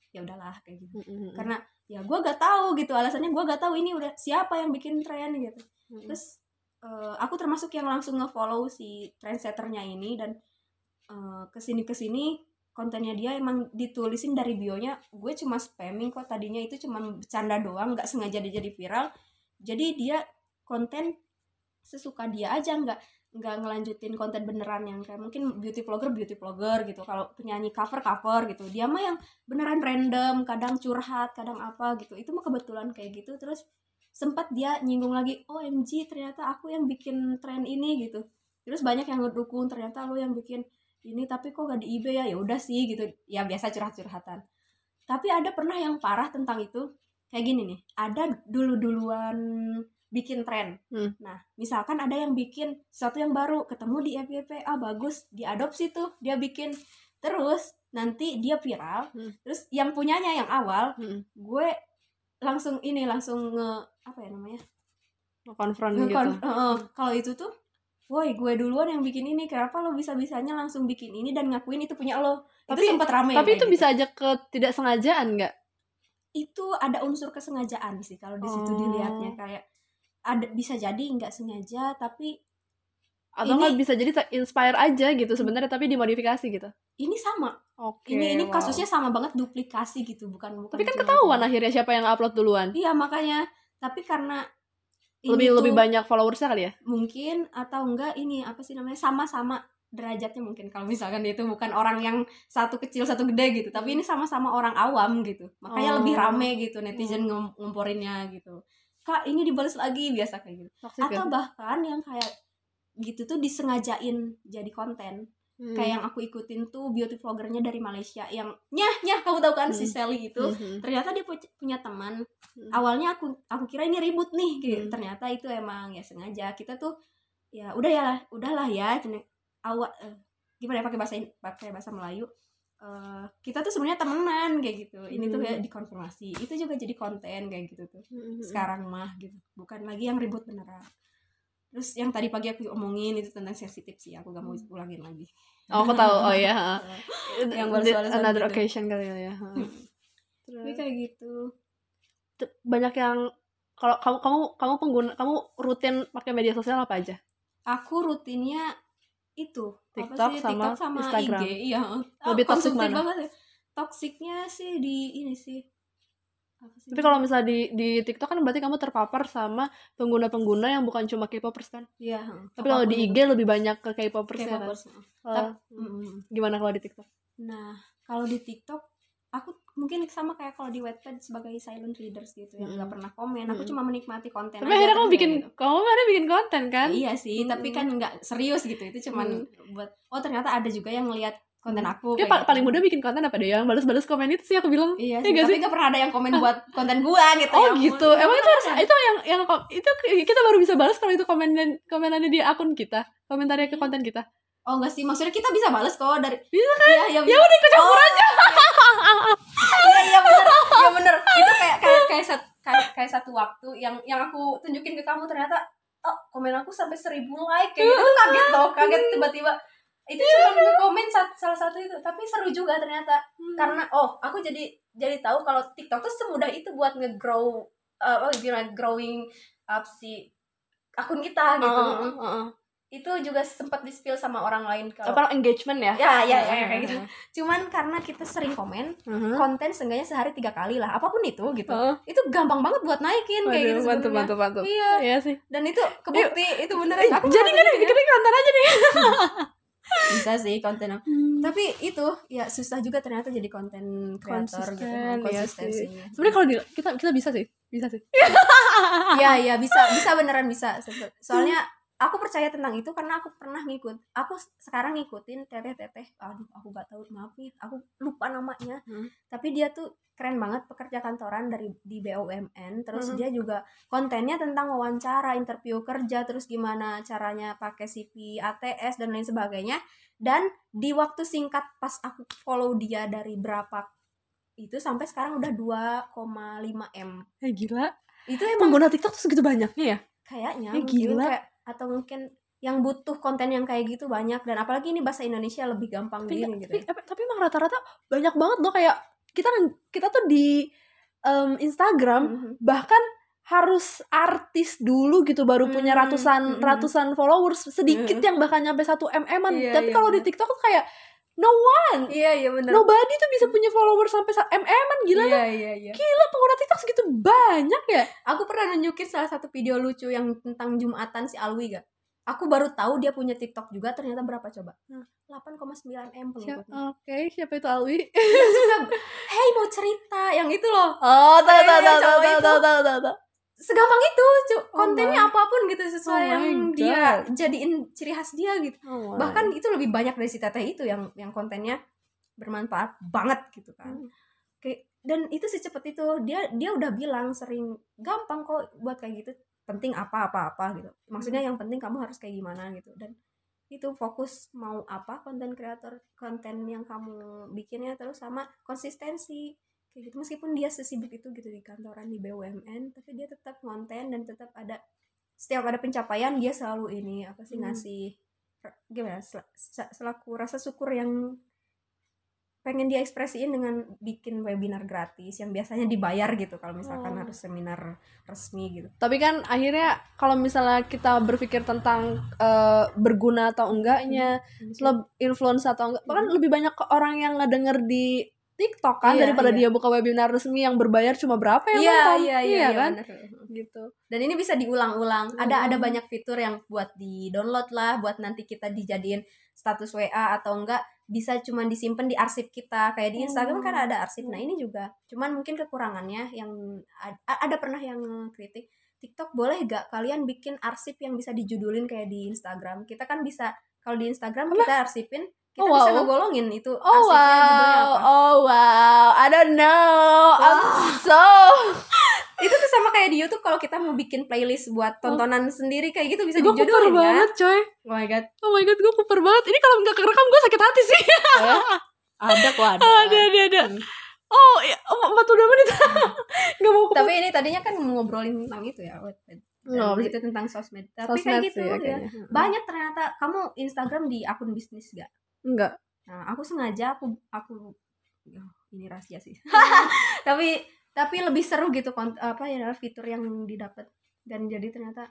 ya udahlah kayak gitu. Karena ya gue gak tahu gitu. Alasannya gue gak tahu ini udah siapa yang bikin tren gitu. Terus eh, aku termasuk yang langsung nge-follow si trendsetternya ini dan eh, ke sini ke sini kontennya dia emang ditulisin dari bionya. Gue cuma spamming kok tadinya itu cuma bercanda doang nggak sengaja dia jadi viral. Jadi dia konten sesuka dia aja nggak nggak ngelanjutin konten beneran yang kayak mungkin beauty vlogger beauty vlogger gitu. Kalau penyanyi cover cover gitu. Dia mah yang beneran random kadang curhat kadang apa gitu. Itu mah kebetulan kayak gitu. Terus sempat dia nyinggung lagi OMG ternyata aku yang bikin tren ini gitu. Terus banyak yang ngedukung ternyata lo yang bikin ini tapi kok gak di eBay ya? Ya udah sih gitu. Ya biasa curhat curhatan tapi ada pernah yang parah tentang itu? Kayak gini nih ada dulu duluan bikin tren. Hmm. nah misalkan ada yang bikin sesuatu yang baru ketemu di FYP ah bagus diadopsi tuh dia bikin. Terus nanti dia viral Hmm. terus yang punyanya yang awal Mm-mm. gue langsung ini langsung nge apa ya namanya? Konfront gitu. Heeh, kalau itu tuh woi gue duluan yang bikin ini kenapa lo bisa bisanya langsung bikin ini dan ngakuin itu punya lo? Tapi- itu sempat rame tapi itu gitu. bisa aja ke tidak sengajaan nggak? Itu ada unsur kesengajaan sih kalau di situ Oh. dilihatnya kayak ada bisa jadi nggak sengaja tapi atau Ini- nggak bisa jadi inspire aja gitu sebenarnya tapi dimodifikasi gitu? Ini sama. Oke ini ini wow. kasusnya sama banget duplikasi gitu bukan bukan tapi kan ketahuan akhirnya siapa yang upload duluan. Iya makanya. Tapi karena ini lebih lebih tuh banyak followersnya kali ya? Mungkin atau enggak ini apa sih namanya sama-sama derajatnya mungkin kalau misalkan dia itu bukan orang yang satu kecil satu gede gitu. Tapi ini sama-sama orang awam gitu. Makanya Oh. lebih rame gitu netizen ngom- ngomporinnya gitu. Kak ini dibales lagi biasa kayak gitu. Toxic ya? atau bahkan yang kayak gitu tuh disengajain jadi konten Hmm. kayak yang aku ikutin tuh beauty vloggernya dari Malaysia yang nyah nyah kamu tahu kan si Hmm. Sally itu Mhm. ternyata dia pu- punya teman Hmm. awalnya aku aku kira ini ribut nih gitu Hmm. ternyata itu emang ya sengaja kita tuh ya udah ya lah udahlah ya cene- awal eh, gimana ya pakai bahasa pakai bahasa Melayu Eh, kita tuh sebenarnya temenan kayak gitu ini tuh Hmm. kayak dikonfirmasi itu juga jadi konten kayak gitu tuh Mhm. sekarang mah gitu bukan lagi yang ribut beneran terus yang tadi pagi aku omongin itu tentang sensitif sih aku gak mau ulangin lagi Oh, aku tahu. Oh ya. Yang The- balas-balasan another gitu. occasion kali ya. Hmm. Terus, tapi kayak gitu banyak yang kalau kamu kamu kamu pengguna kamu rutin pakai media sosial apa aja? aku rutinnya itu TikTok apa sih? sama TikTok sama Instagram. IG iya Lebih Ah, toxic mana? banget ya. toksiknya sih di ini sih Tapi kalau misalnya di di TikTok kan berarti kamu terpapar sama pengguna-pengguna yang bukan cuma K-popers kan? iya. Tapi kalau di IG lebih banyak ke K-popers itu. ya kan? K-popers, Tap- mm-mm. gimana kalau di TikTok? nah kalau di TikTok aku mungkin sama kayak kalau di Wattpad sebagai silent readers gitu yang nggak Mm-mm. pernah komen aku Mm-mm. cuma menikmati konten Tapi akhirnya kamu bikin gitu. kamu akhirnya bikin konten kan? iya sih tapi Mm-mm. kan nggak serius gitu itu cuman buat oh ternyata ada juga yang ngelihat konten aku Dia pa- gitu. paling mudah bikin konten apa deh? Yang balas-balas komen itu sih aku bilang. Iya Iya sih, nggak tapi sih? gak pernah ada yang komen buat konten gua gitu. Oh ya gitu. Emang itu harus ada. itu yang yang itu kita baru bisa balas kalau itu komenan komenannya di akun kita. Komentarnya ke konten kita. Oh enggak sih, maksudnya kita bisa bales kok dari Bisa kan? Iya, ya, Ya udah ikut campur aja. Iya, iya bener. Iya bener. Itu kayak kayak kayak, sat, kayak kayak satu waktu yang yang aku tunjukin ke kamu ternyata oh, komen aku sampai seribu like kayak gitu kaget dong, kaget tiba-tiba itu cuma komen sat- salah satu itu tapi seru juga ternyata karena oh aku jadi jadi tahu kalau TikTok tuh semudah itu buat nge-grow uh, oh gimana growing up si akun kita gitu Heeh, heeh. itu juga sempat di spill sama orang lain kalau Apa engagement ya? ya ya ya, ya, kayak gitu cuman karena kita sering komen Heeh. konten seenggaknya sehari tiga kali lah apa pun itu gitu Heeh. itu gampang banget buat naikin kayak Waduh, gitu mantap, sebenarnya. mantap, mantap. iya Iya sih. dan itu kebukti itu beneran Eh, Aku jadi kan gitu ya. bikin konten aja nih. bisa sih konten aku. tapi itu ya susah juga ternyata jadi konten kreator gitu konsistensinya Sebenarnya kalau di, kita kita bisa sih, bisa sih. Iya iya bisa bisa beneran bisa soalnya aku percaya tentang itu karena aku pernah ngikut aku sekarang ngikutin teteh teteh aduh aku gak tahu maaf nih aku lupa namanya Hmm. tapi dia tuh keren banget pekerja kantoran dari di BUMN terus Hmm. dia juga kontennya tentang wawancara interview kerja terus gimana caranya pakai CV ATS dan lain sebagainya dan di waktu singkat pas aku follow dia dari berapa itu sampai sekarang udah 2,5 m Eh gila. itu emang Pengguna TikTok tuh segitu banyaknya ya? kayaknya Eh, mungkin gila. kayak atau mungkin yang butuh konten yang kayak gitu banyak dan apalagi ini bahasa Indonesia lebih gampang Tapi, gini gitu tapi, tapi, tapi emang rata-rata banyak banget loh kayak kita kita tuh di em, Instagram Mhm. bahkan harus artis dulu gitu baru punya Hmm, ratusan hmm. ratusan followers sedikit Hmm. yang bahkan nyampe satu mm-an Iya, tapi iya, kalau di. TikTok tuh kayak no one. Iya iya benar nobody tuh bisa punya followers sampai sa- mm-an gila iya iya iya. Gila pengguna TikTok segitu banyak ya? Aku pernah nunjukin salah satu video lucu yang tentang jumatan si Alwi gak aku baru tahu dia punya TikTok juga ternyata berapa coba? Hmm. 8,9 m pengikutnya oke siapa itu Alwi? Dia suka hey mau cerita. Yang itu loh. Oh tahu tahu Iya, tahu tahu tahu tahu tahu tahu. Segampang itu Oh kontennya my- apa pun gitu sesuai Oh yang my dia God. jadiin ciri khas dia gitu Oh my. bahkan itu lebih banyak dari si teteh itu yang yang kontennya bermanfaat banget gitu kan Hmm. kayak dan itu secepat itu dia dia udah bilang sering gampang kok buat kayak gitu penting apa apa apa gitu maksudnya Hmm. yang penting kamu harus kayak gimana gitu dan itu fokus mau apa konten kreator konten yang kamu bikinnya terus sama konsistensi kayak gitu meskipun dia sesibuk itu gitu di kantoran di BUMN tapi dia tetap konten dan tetap ada setiap ada pencapaian dia selalu ini apa sih Hmm. ngasih gimana sel- sel- selaku rasa syukur yang pengen dia ekspresiin dengan bikin webinar gratis yang biasanya dibayar gitu kalau misalkan Oh. harus seminar resmi gitu. tapi kan akhirnya kalau misalnya kita berpikir tentang eh, berguna atau enggaknya leb- influence atau enggak bahkan Hmm. lebih banyak orang yang ngedenger di TikTok kan Iya, daripada iya. dia buka webinar resmi yang berbayar cuma berapa yang Iya, nonton iya, iya, iya, kan bener. gitu Dan ini bisa diulang-ulang. Ada ada Hmm. banyak fitur yang buat di-download lah, buat nanti kita dijadiin status WA atau enggak bisa cuman disimpan di arsip kita. Kayak di Instagram kan Oh. ada arsip. Nah, ini juga cuman mungkin kekurangannya yang ad- ada pernah yang kritik TikTok boleh gak kalian bikin arsip yang bisa dijudulin kayak di Instagram? Kita kan bisa kalau di Instagram Apa? kita arsipin, kita Oh, bisa wow. ngegolongin itu oh judulnya wow apa. oh wow I don't know I'm Wow. so Itu tuh sama kayak di YouTube kalau kita mau bikin playlist buat tontonan sendiri kayak gitu bisa gue kuper kan? banget coy Oh my god. oh my god gue kuper banget ini kalau nggak kerekam gue sakit hati sih ada kok ada. ada ada ada Hmm. oh ya oh, 42 menit nggak mau kuper Tapi ini tadinya kan ngobrolin tentang itu ya, Nggak, itu tentang sosmed. Tapi sosmed kayak gitu sih ya. kayaknya. Banyak ternyata kamu Instagram di akun bisnis gak? Enggak. Nah, aku sengaja aku aku ya, ini rahasia sih. tapi tapi lebih seru gitu kont- apa ya fitur yang didapat. Dan jadi ternyata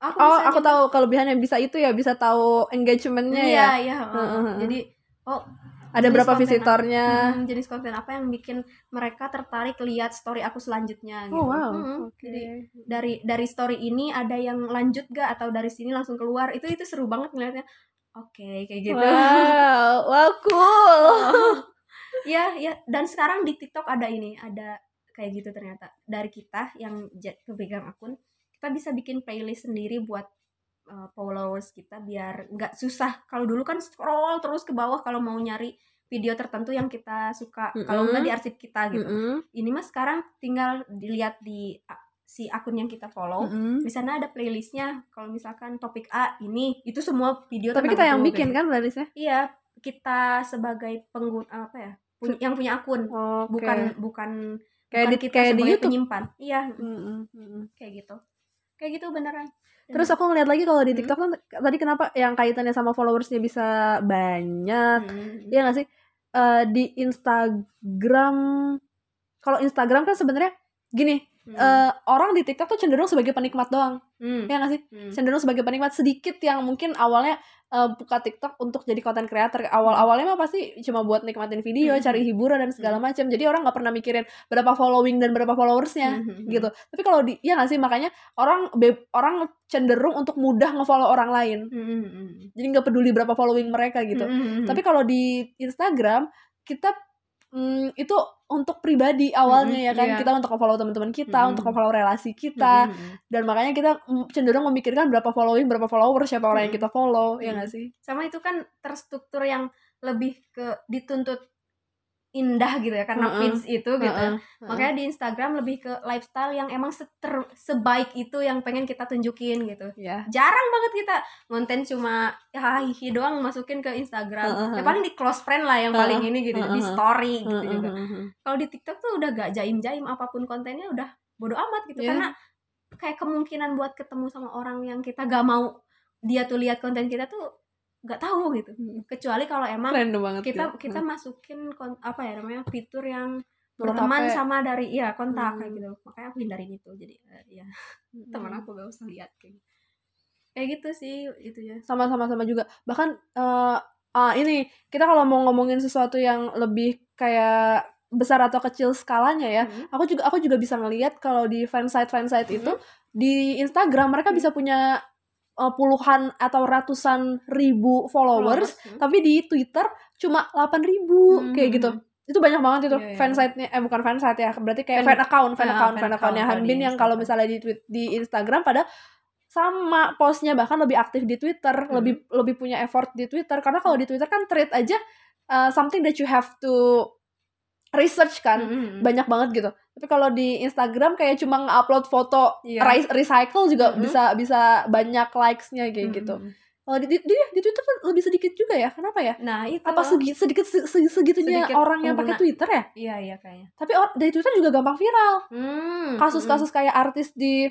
aku oh bisa aku tahu kelebihannya. Bisa itu ya bisa tahu engagementnya Iya, ya? iya. Heeh, heeh. Jadi oh ada berapa visitornya? Hmm, jenis konten apa yang bikin mereka tertarik lihat story aku selanjutnya gitu. oh wow. Hmm, oke. Jadi dari dari story ini ada yang lanjut gak atau dari sini langsung keluar? Itu itu seru banget ngeliatnya. Oke kayak gitu. wow wow cool. Ya ya dan sekarang di TikTok ada ini ada kayak gitu ternyata. Dari kita yang kepegang akun kita bisa bikin playlist sendiri buat uh, followers kita biar nggak susah. Kalau dulu kan scroll terus ke bawah kalau mau nyari video tertentu yang kita suka. Kalau Mm-mm. nggak di arsip kita gitu. Mm-mm, ini mah sekarang tinggal dilihat di si akun yang kita follow mm-mm. di sana ada playlistnya kalau misalkan topik A ini itu semua video tapi kita yang bikin kan playlistnya iya kita sebagai pengguna apa ya punya, yang punya akun Oke. bukan bukan kayak bukan di kita kayak di YouTube penyimpan iya mm-mm. kayak gitu kayak gitu beneran Terus aku ngeliat lagi kalau di Hmm. TikTok kan tadi kenapa yang kaitannya sama followersnya bisa banyak, Hmm. Iya nggak sih? Eh, di Instagram, kalau Instagram kan sebenarnya gini, Hmm. eh, orang di TikTok tuh cenderung sebagai penikmat doang, Hmm. ya nggak sih? Hmm. Cenderung sebagai penikmat sedikit yang mungkin awalnya eh, buka TikTok untuk jadi content creator. Awal-awalnya mah pasti cuma buat nikmatin video, Hmm. cari hiburan dan segala macam. Jadi orang nggak pernah mikirin berapa following dan berapa followersnya Hmm. gitu. Tapi kalau di ya nggak sih makanya orang be- orang cenderung untuk mudah ngefollow orang lain. Hmm. Hmm. Jadi nggak peduli berapa following mereka gitu. Hmm. Tapi kalau di Instagram kita mm, itu untuk pribadi awalnya Mm-mm, ya kan iya. kita untuk follow teman-teman kita, Mm-mm. untuk follow relasi kita Hmm. dan makanya kita mm, cenderung memikirkan berapa following, berapa follower, siapa orang yang Mm-mm. kita follow, ya Mm-mm. nggak sih? sama itu kan terstruktur yang lebih ke dituntut indah gitu ya karena Heeh. feeds itu gitu Heeh, heeh. makanya di Instagram lebih ke lifestyle yang emang seter, sebaik itu yang pengen kita tunjukin gitu ya. jarang banget kita konten cuma ya hihi doang masukin ke Instagram Heeh, ya heeh. paling di close friend lah yang Heeh, paling ini gitu di heeh, story gitu Heeh, juga heeh, heeh. kalau di TikTok tuh udah gak jaim jaim apa pun kontennya udah bodo amat gitu Iya. karena kayak kemungkinan buat ketemu sama orang yang kita gak mau dia tuh lihat konten kita tuh gak tahu gitu Mm. kecuali kalau emang kita gitu. kita masukin kon- apa ya namanya fitur yang berteman sama dari iya kontak Hmm. kayak gitu makanya aku hindarin itu jadi ya Hmm. teman aku gak usah lihat kayak gitu. kayak gitu sih itu ya sama sama sama juga bahkan eh ah, ini kita kalau mau ngomongin sesuatu yang lebih kayak besar atau kecil skalanya ya Mhm. aku juga aku juga bisa ngelihat kalau di fansite fansite itu Mhm. di Instagram mereka Mhm. bisa punya eh, puluhan atau ratusan ribu followers, Hmm. tapi di Twitter cuma 8000 Hmm. kayak gitu itu banyak banget itu Iya, iya. fansite-nya eh bukan fansite ya berarti kayak Fan- fan, account fan Ah, account fan fan accountnya account Hanbin yang kalau misalnya di tweet di Instagram pada sama postnya bahkan lebih aktif di Twitter Hmm. lebih lebih punya effort di Twitter karena kalau di Twitter kan thread aja uh, something that you have to research kan Mhm. banyak banget gitu tapi kalau di Instagram kayak cuma ngupload foto re- recycle juga Mhm. bisa bisa banyak likes-nya kayak gitu Mhm. kalau di, di, di, Twitter kan lebih sedikit juga ya kenapa ya nah itu apa segi, sedikit se- se- segitunya Sedikit orang yang pakai. Twitter ya iya iya kayaknya tapi or, dari Twitter juga gampang viral Hmm, kasus-kasus kayak artis di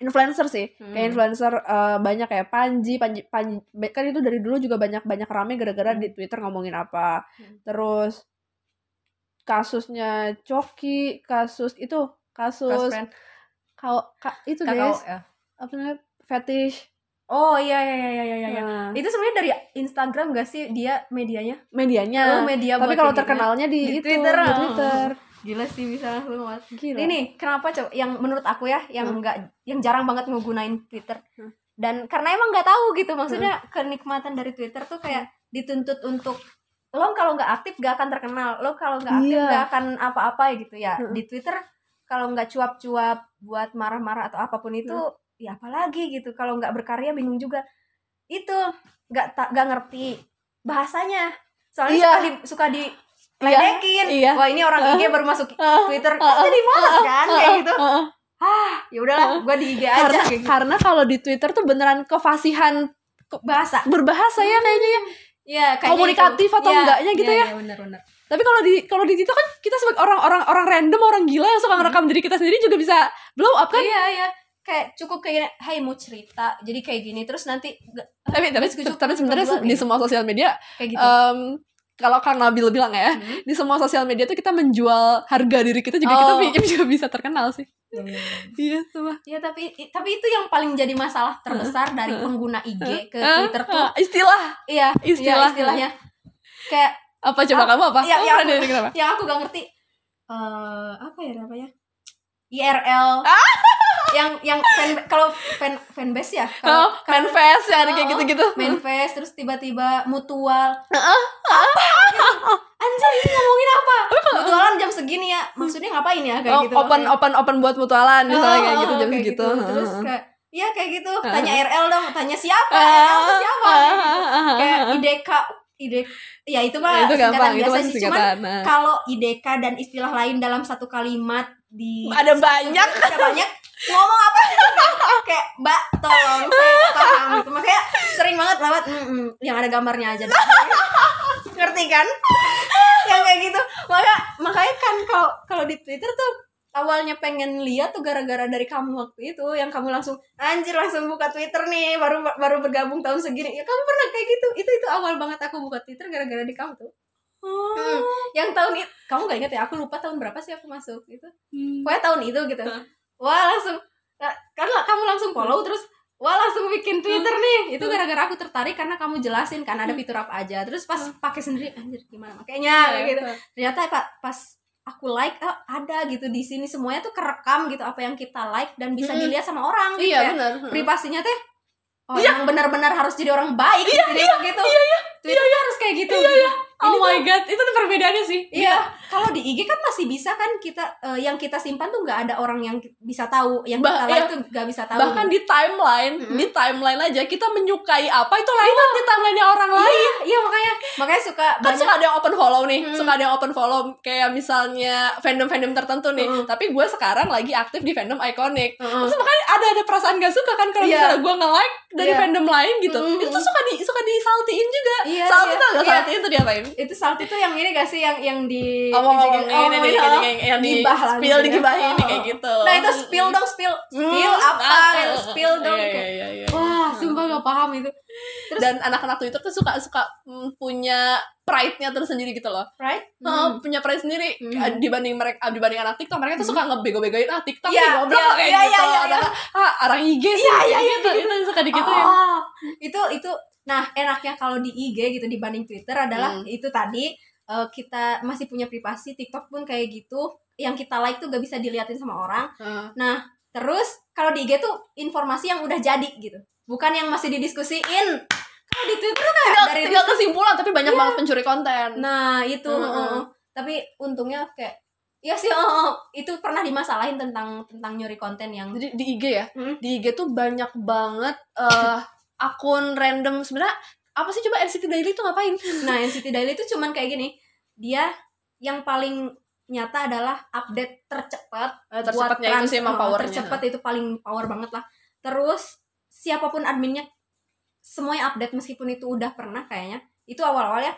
influencer sih Hmm. kayak influencer eh, banyak kayak Panji Panji Panji kan itu dari dulu juga banyak banyak rame gara-gara Hmm. di Twitter ngomongin apa Hmm. terus kasusnya Coki kasus itu kasus kalau ka, itu Kakao, guys ya. apa namanya fetish oh iya iya iya iya iya iya. Nah, itu sebenarnya dari Instagram gak sih dia medianya medianya Oh, media tapi kalau ya. terkenalnya di, Di itu Twitter, di oh. Twitter gila sih bisa lu Mat. gila ini kenapa coba yang menurut aku ya yang Hmm. enggak yang jarang banget ngegunain Twitter Hmm. dan karena emang nggak tahu gitu maksudnya kenikmatan dari Twitter tuh kayak dituntut untuk lo kalau nggak aktif gak akan terkenal. Lo kalau nggak aktif Iya. gak akan apa-apa gitu ya. Hmm. di Twitter kalau nggak cuap-cuap buat marah-marah atau apa pun itu ya apalagi gitu. Kalau nggak berkarya bingung juga. Itu nggak tak nggak ngerti bahasanya. Soalnya Iya. suka di suka di ledekin iya. wah ini orang IG baru masuk Ah, Twitter. Ah, kan jadi malas kan? Kayak gitu. Ah, ah. ya udahlah gue di IG aja karena gitu. karena kalau di Twitter tuh beneran kefasihan bahasa. berbahasa ya kayaknya ya ya Komunikatif itu. atau Iya, enggaknya gitu iya, ya? iya, benar-benar tapi kalau di kalau di Twitter kan kita sebagai orang-orang orang random orang gila yang suka ngerekam diri kita sendiri juga bisa blow up kan? Iya iya. Kayak cukup kayak hey mau cerita. Jadi kayak gini terus nanti tapi tapi tapi sebenarnya di kayak semua sosial media kayak gitu. em, kalau Kang Nabil bilang ya Hmm. di semua sosial media tuh kita menjual harga diri kita juga kita Oh. bi- juga bisa terkenal sih. Iya sama ya tapi tapi itu yang paling jadi masalah terbesar dari pengguna IG ke Ah, Twitter tuh ah, istilah. Iya istilah. iya, istilahnya. kayak apa coba kamu apa? iya, iya, pernah aku- yang aku gak ngerti. Eh apa ya namanya? IRL Ah! Yang yang fan kalau fan fanbase ya? Kalau oh manifest ya ada kayak Oh, gitu-gitu. manifest terus tiba-tiba mutual. Apa? Anjir ini ngomongin apa? Mutualan jam segini ya. Maksudnya ngapain ya kayak Oh, gitu. open makanya. open open buat mutualan misalnya Oh, kayak gitu oh, jam kayak segitu. terus kayak Iya kayak gitu. Tanya RL dong tanya siapa? RL tuh siapa? Kayak gitu. kayak. IDK IDK ya itu mah Ya, itu singkatan gampang itu biasa sih. cuman nah. kalau IDK dan istilah lain dalam satu kalimat di Ada banyak. ada banyak ngomong apa? Sih kayak mbak tolong saya paham. Gitu. Makanya sering banget lewat "Mm, mm, yang ada gambarnya aja deh." ngerti kan? Yang kayak gitu. Maka makanya kan kalau kalau di Twitter tuh awalnya pengen lihat tuh gara-gara dari kamu waktu itu yang kamu langsung anjir langsung buka Twitter nih baru baru bergabung tahun segini. Ya kamu pernah kayak gitu? Itu itu awal banget aku buka Twitter gara-gara di kamu tuh. Hmm, yang tahun itu kamu gak inget ya? Aku lupa tahun berapa sih aku masuk itu Hmm. pokoknya tahun itu gitu. Wah langsung kan lah kamu langsung follow terus wah langsung bikin Twitter nih. Itu gara-gara aku tertarik karena kamu jelasin kan ada fitur apa aja. Terus pas pakai sendiri anjir gimana makanya kayak gitu. ternyata pak pas aku like oh, ada gitu di sini semuanya tuh kerekam gitu apa yang kita like dan bisa Mm-mm. dilihat sama orang gitu iya ya. benar. Privasinya teh oh emang benar-benar harus jadi orang baik iya, iya, gitu. iya, iya. Twitter tuh harus kayak gitu. Iya, iya. Oh my god itu tuh perbedaannya sih Iya, kalau di IG kan masih bisa kan kita eh, yang kita simpan tuh nggak ada orang yang bisa tahu, yang Bah- kita like iya. tuh nggak bisa tahu. bahkan di timeline Mm-mm. di timeline aja kita menyukai apa itu lewat di timeline orang lain iya, iya makanya makanya suka kan banyak suka ada yang open follow nih Hmm. suka ada yang open follow kayak misalnya fandom fandom tertentu nih Hmm. tapi gue sekarang lagi aktif di fandom iconic Heeh. terus makanya ada ada perasaan gak suka kan kalau Iya. misalnya gue nge like dari Iya. fandom lain gitu Hmm. itu tuh suka di suka di saltiin juga Iya, salty iya, tau gak iya. salty itu diapain itu salty tuh yang ini gak sih yang yang di omong-omong ini nih oh, yang, yang di gibah lah spill gitu ya. digibahin nih Oh. kayak gitu nah itu spill dong spill spill Hmm, apa ah, ah, spill ah, dong iya, kayak iya, iya, iya. wah sumpah gak paham itu terus dan anak-anak Twitter tuh suka suka mm, punya pride-nya tersendiri gitu loh. right Oh, punya pride sendiri Hmm. eh, dibanding mereka dibanding anak TikTok mereka tuh suka ngebego-begoin ah TikTok Iya, nih goblok iya, kayak iya, gitu. iya, iya, Atau, ah orang IG sih Iya, iya, iya, gitu. Itu suka digituin. Oh, itu itu nah enaknya kalau di IG gitu dibanding Twitter adalah Hmm. itu tadi eh, kita masih punya privasi TikTok pun kayak gitu yang kita like tuh gak bisa diliatin sama orang Heeh. nah terus kalau di IG tuh informasi yang udah jadi gitu bukan yang masih didiskusiin kalau di Twitter kayak tinggal, dari tinggal kesimpulan tapi banyak banget pencuri konten. nah itu Heeh. heeh. tapi untungnya kayak ya sih heeh, itu pernah dimasalahin tentang tentang nyuri konten yang Jadi di IG ya, Hmm. di IG tuh banyak banget eh akun random sebenarnya apa sih coba NCT Daily tuh ngapain? Nah, NCT Daily itu cuman kayak gini. Dia yang paling nyata adalah update tercepat Eh, tercepatnya itu trans- sih emang powernya. Tercepat itu paling power banget lah. Terus siapa pun adminnya semuanya update meskipun itu udah pernah kayaknya. Itu awal-awal ya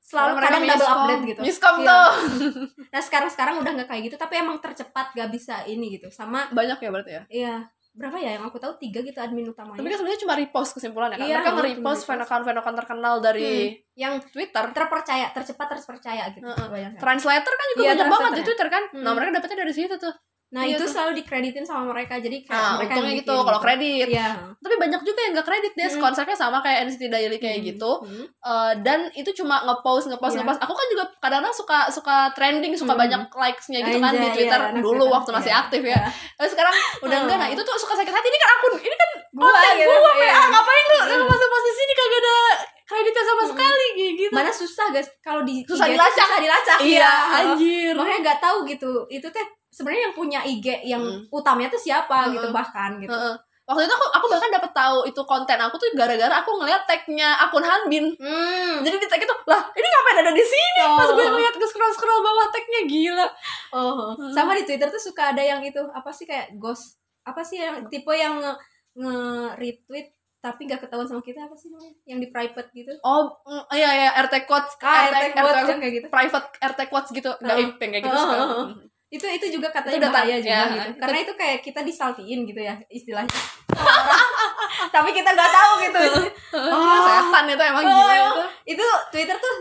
selalu Mereka kadang double miskom. update gitu. Miskom Iya. tuh. Nah, sekarang-sekarang udah nggak kayak gitu, tapi emang tercepat gak bisa ini gitu. Sama Banyak ya berarti ya. iya berapa ya yang aku tahu tiga gitu admin utamanya. Tapi kan sebenarnya cuma repost kesimpulannya kan. Iya, Mereka nge-repost repost. fan account fan account terkenal dari yang Twitter. terpercaya, tercepat terpercaya gitu. Heeh. kebanyakan. Translator kan juga Iya, banyak banget di ya. Twitter kan. Nah, Hmm. mereka dapetnya dari situ tuh. Nah, Iya itu tuh. selalu dikreditin sama mereka. Jadi kayak Nah, mereka untungnya gitu kalau kredit. Iya. Tapi banyak juga yang gak kredit deh. Hmm. Konsepnya sama kayak NCT Daily kayak Hmm. gitu. Hmm. Eh, dan itu cuma ngepost ngepost Iya. ngepost. Aku kan juga kadang-kadang suka suka trending, suka Hmm. banyak likes-nya gitu kan di Twitter iya, dulu Twitter. waktu masih Iya. aktif ya. Tapi sekarang udah Hmm. enggak. Nah, itu tuh suka sakit hati. Ini kan akun, ini kan Gua konten gitu, gua, iya. PA. Ngapain lu lu Hmm. masuk posisi ini kagak ada kreditnya sama Hmm. sekali kayak gitu. Mana susah guys kalau di Susah IG dilacak. Susah dilacak. Iya, anjir. Makanya nggak tahu gitu. Itu teh sebenarnya yang punya IG yang Hmm. utamanya tuh siapa Hmm. gitu bahkan gitu. Heeh. Waktu itu aku, aku bahkan dapet tahu itu konten aku tuh gara-gara aku ngeliat tagnya akun Hanbin. Hmm. Jadi di tag itu, lah ini ngapain ada di sini? Oh. Pas gue ngeliat ke scroll-scroll bawah tagnya gila. Oh, Hmm. sama di Twitter tuh suka ada yang itu apa sih kayak ghost apa sih yang tipe yang nge, nge retweet tapi nggak ketahuan sama kita apa sih namanya? Yang di private gitu? Oh, mm, iya iya RT quotes, ah RT, RT quotes RT yang kayak gitu. Private RT quotes gitu, nggak Oh. ipeng kayak gitu Oh, oh, oh. itu itu juga Itu katanya udah bahaya juga ya, gitu. Itu- karena itu kayak kita disaltiin gitu ya istilahnya. Tapi kita nggak tahu gitu. Oh, setan itu emang Oh, gila emang. itu. itu Twitter tuh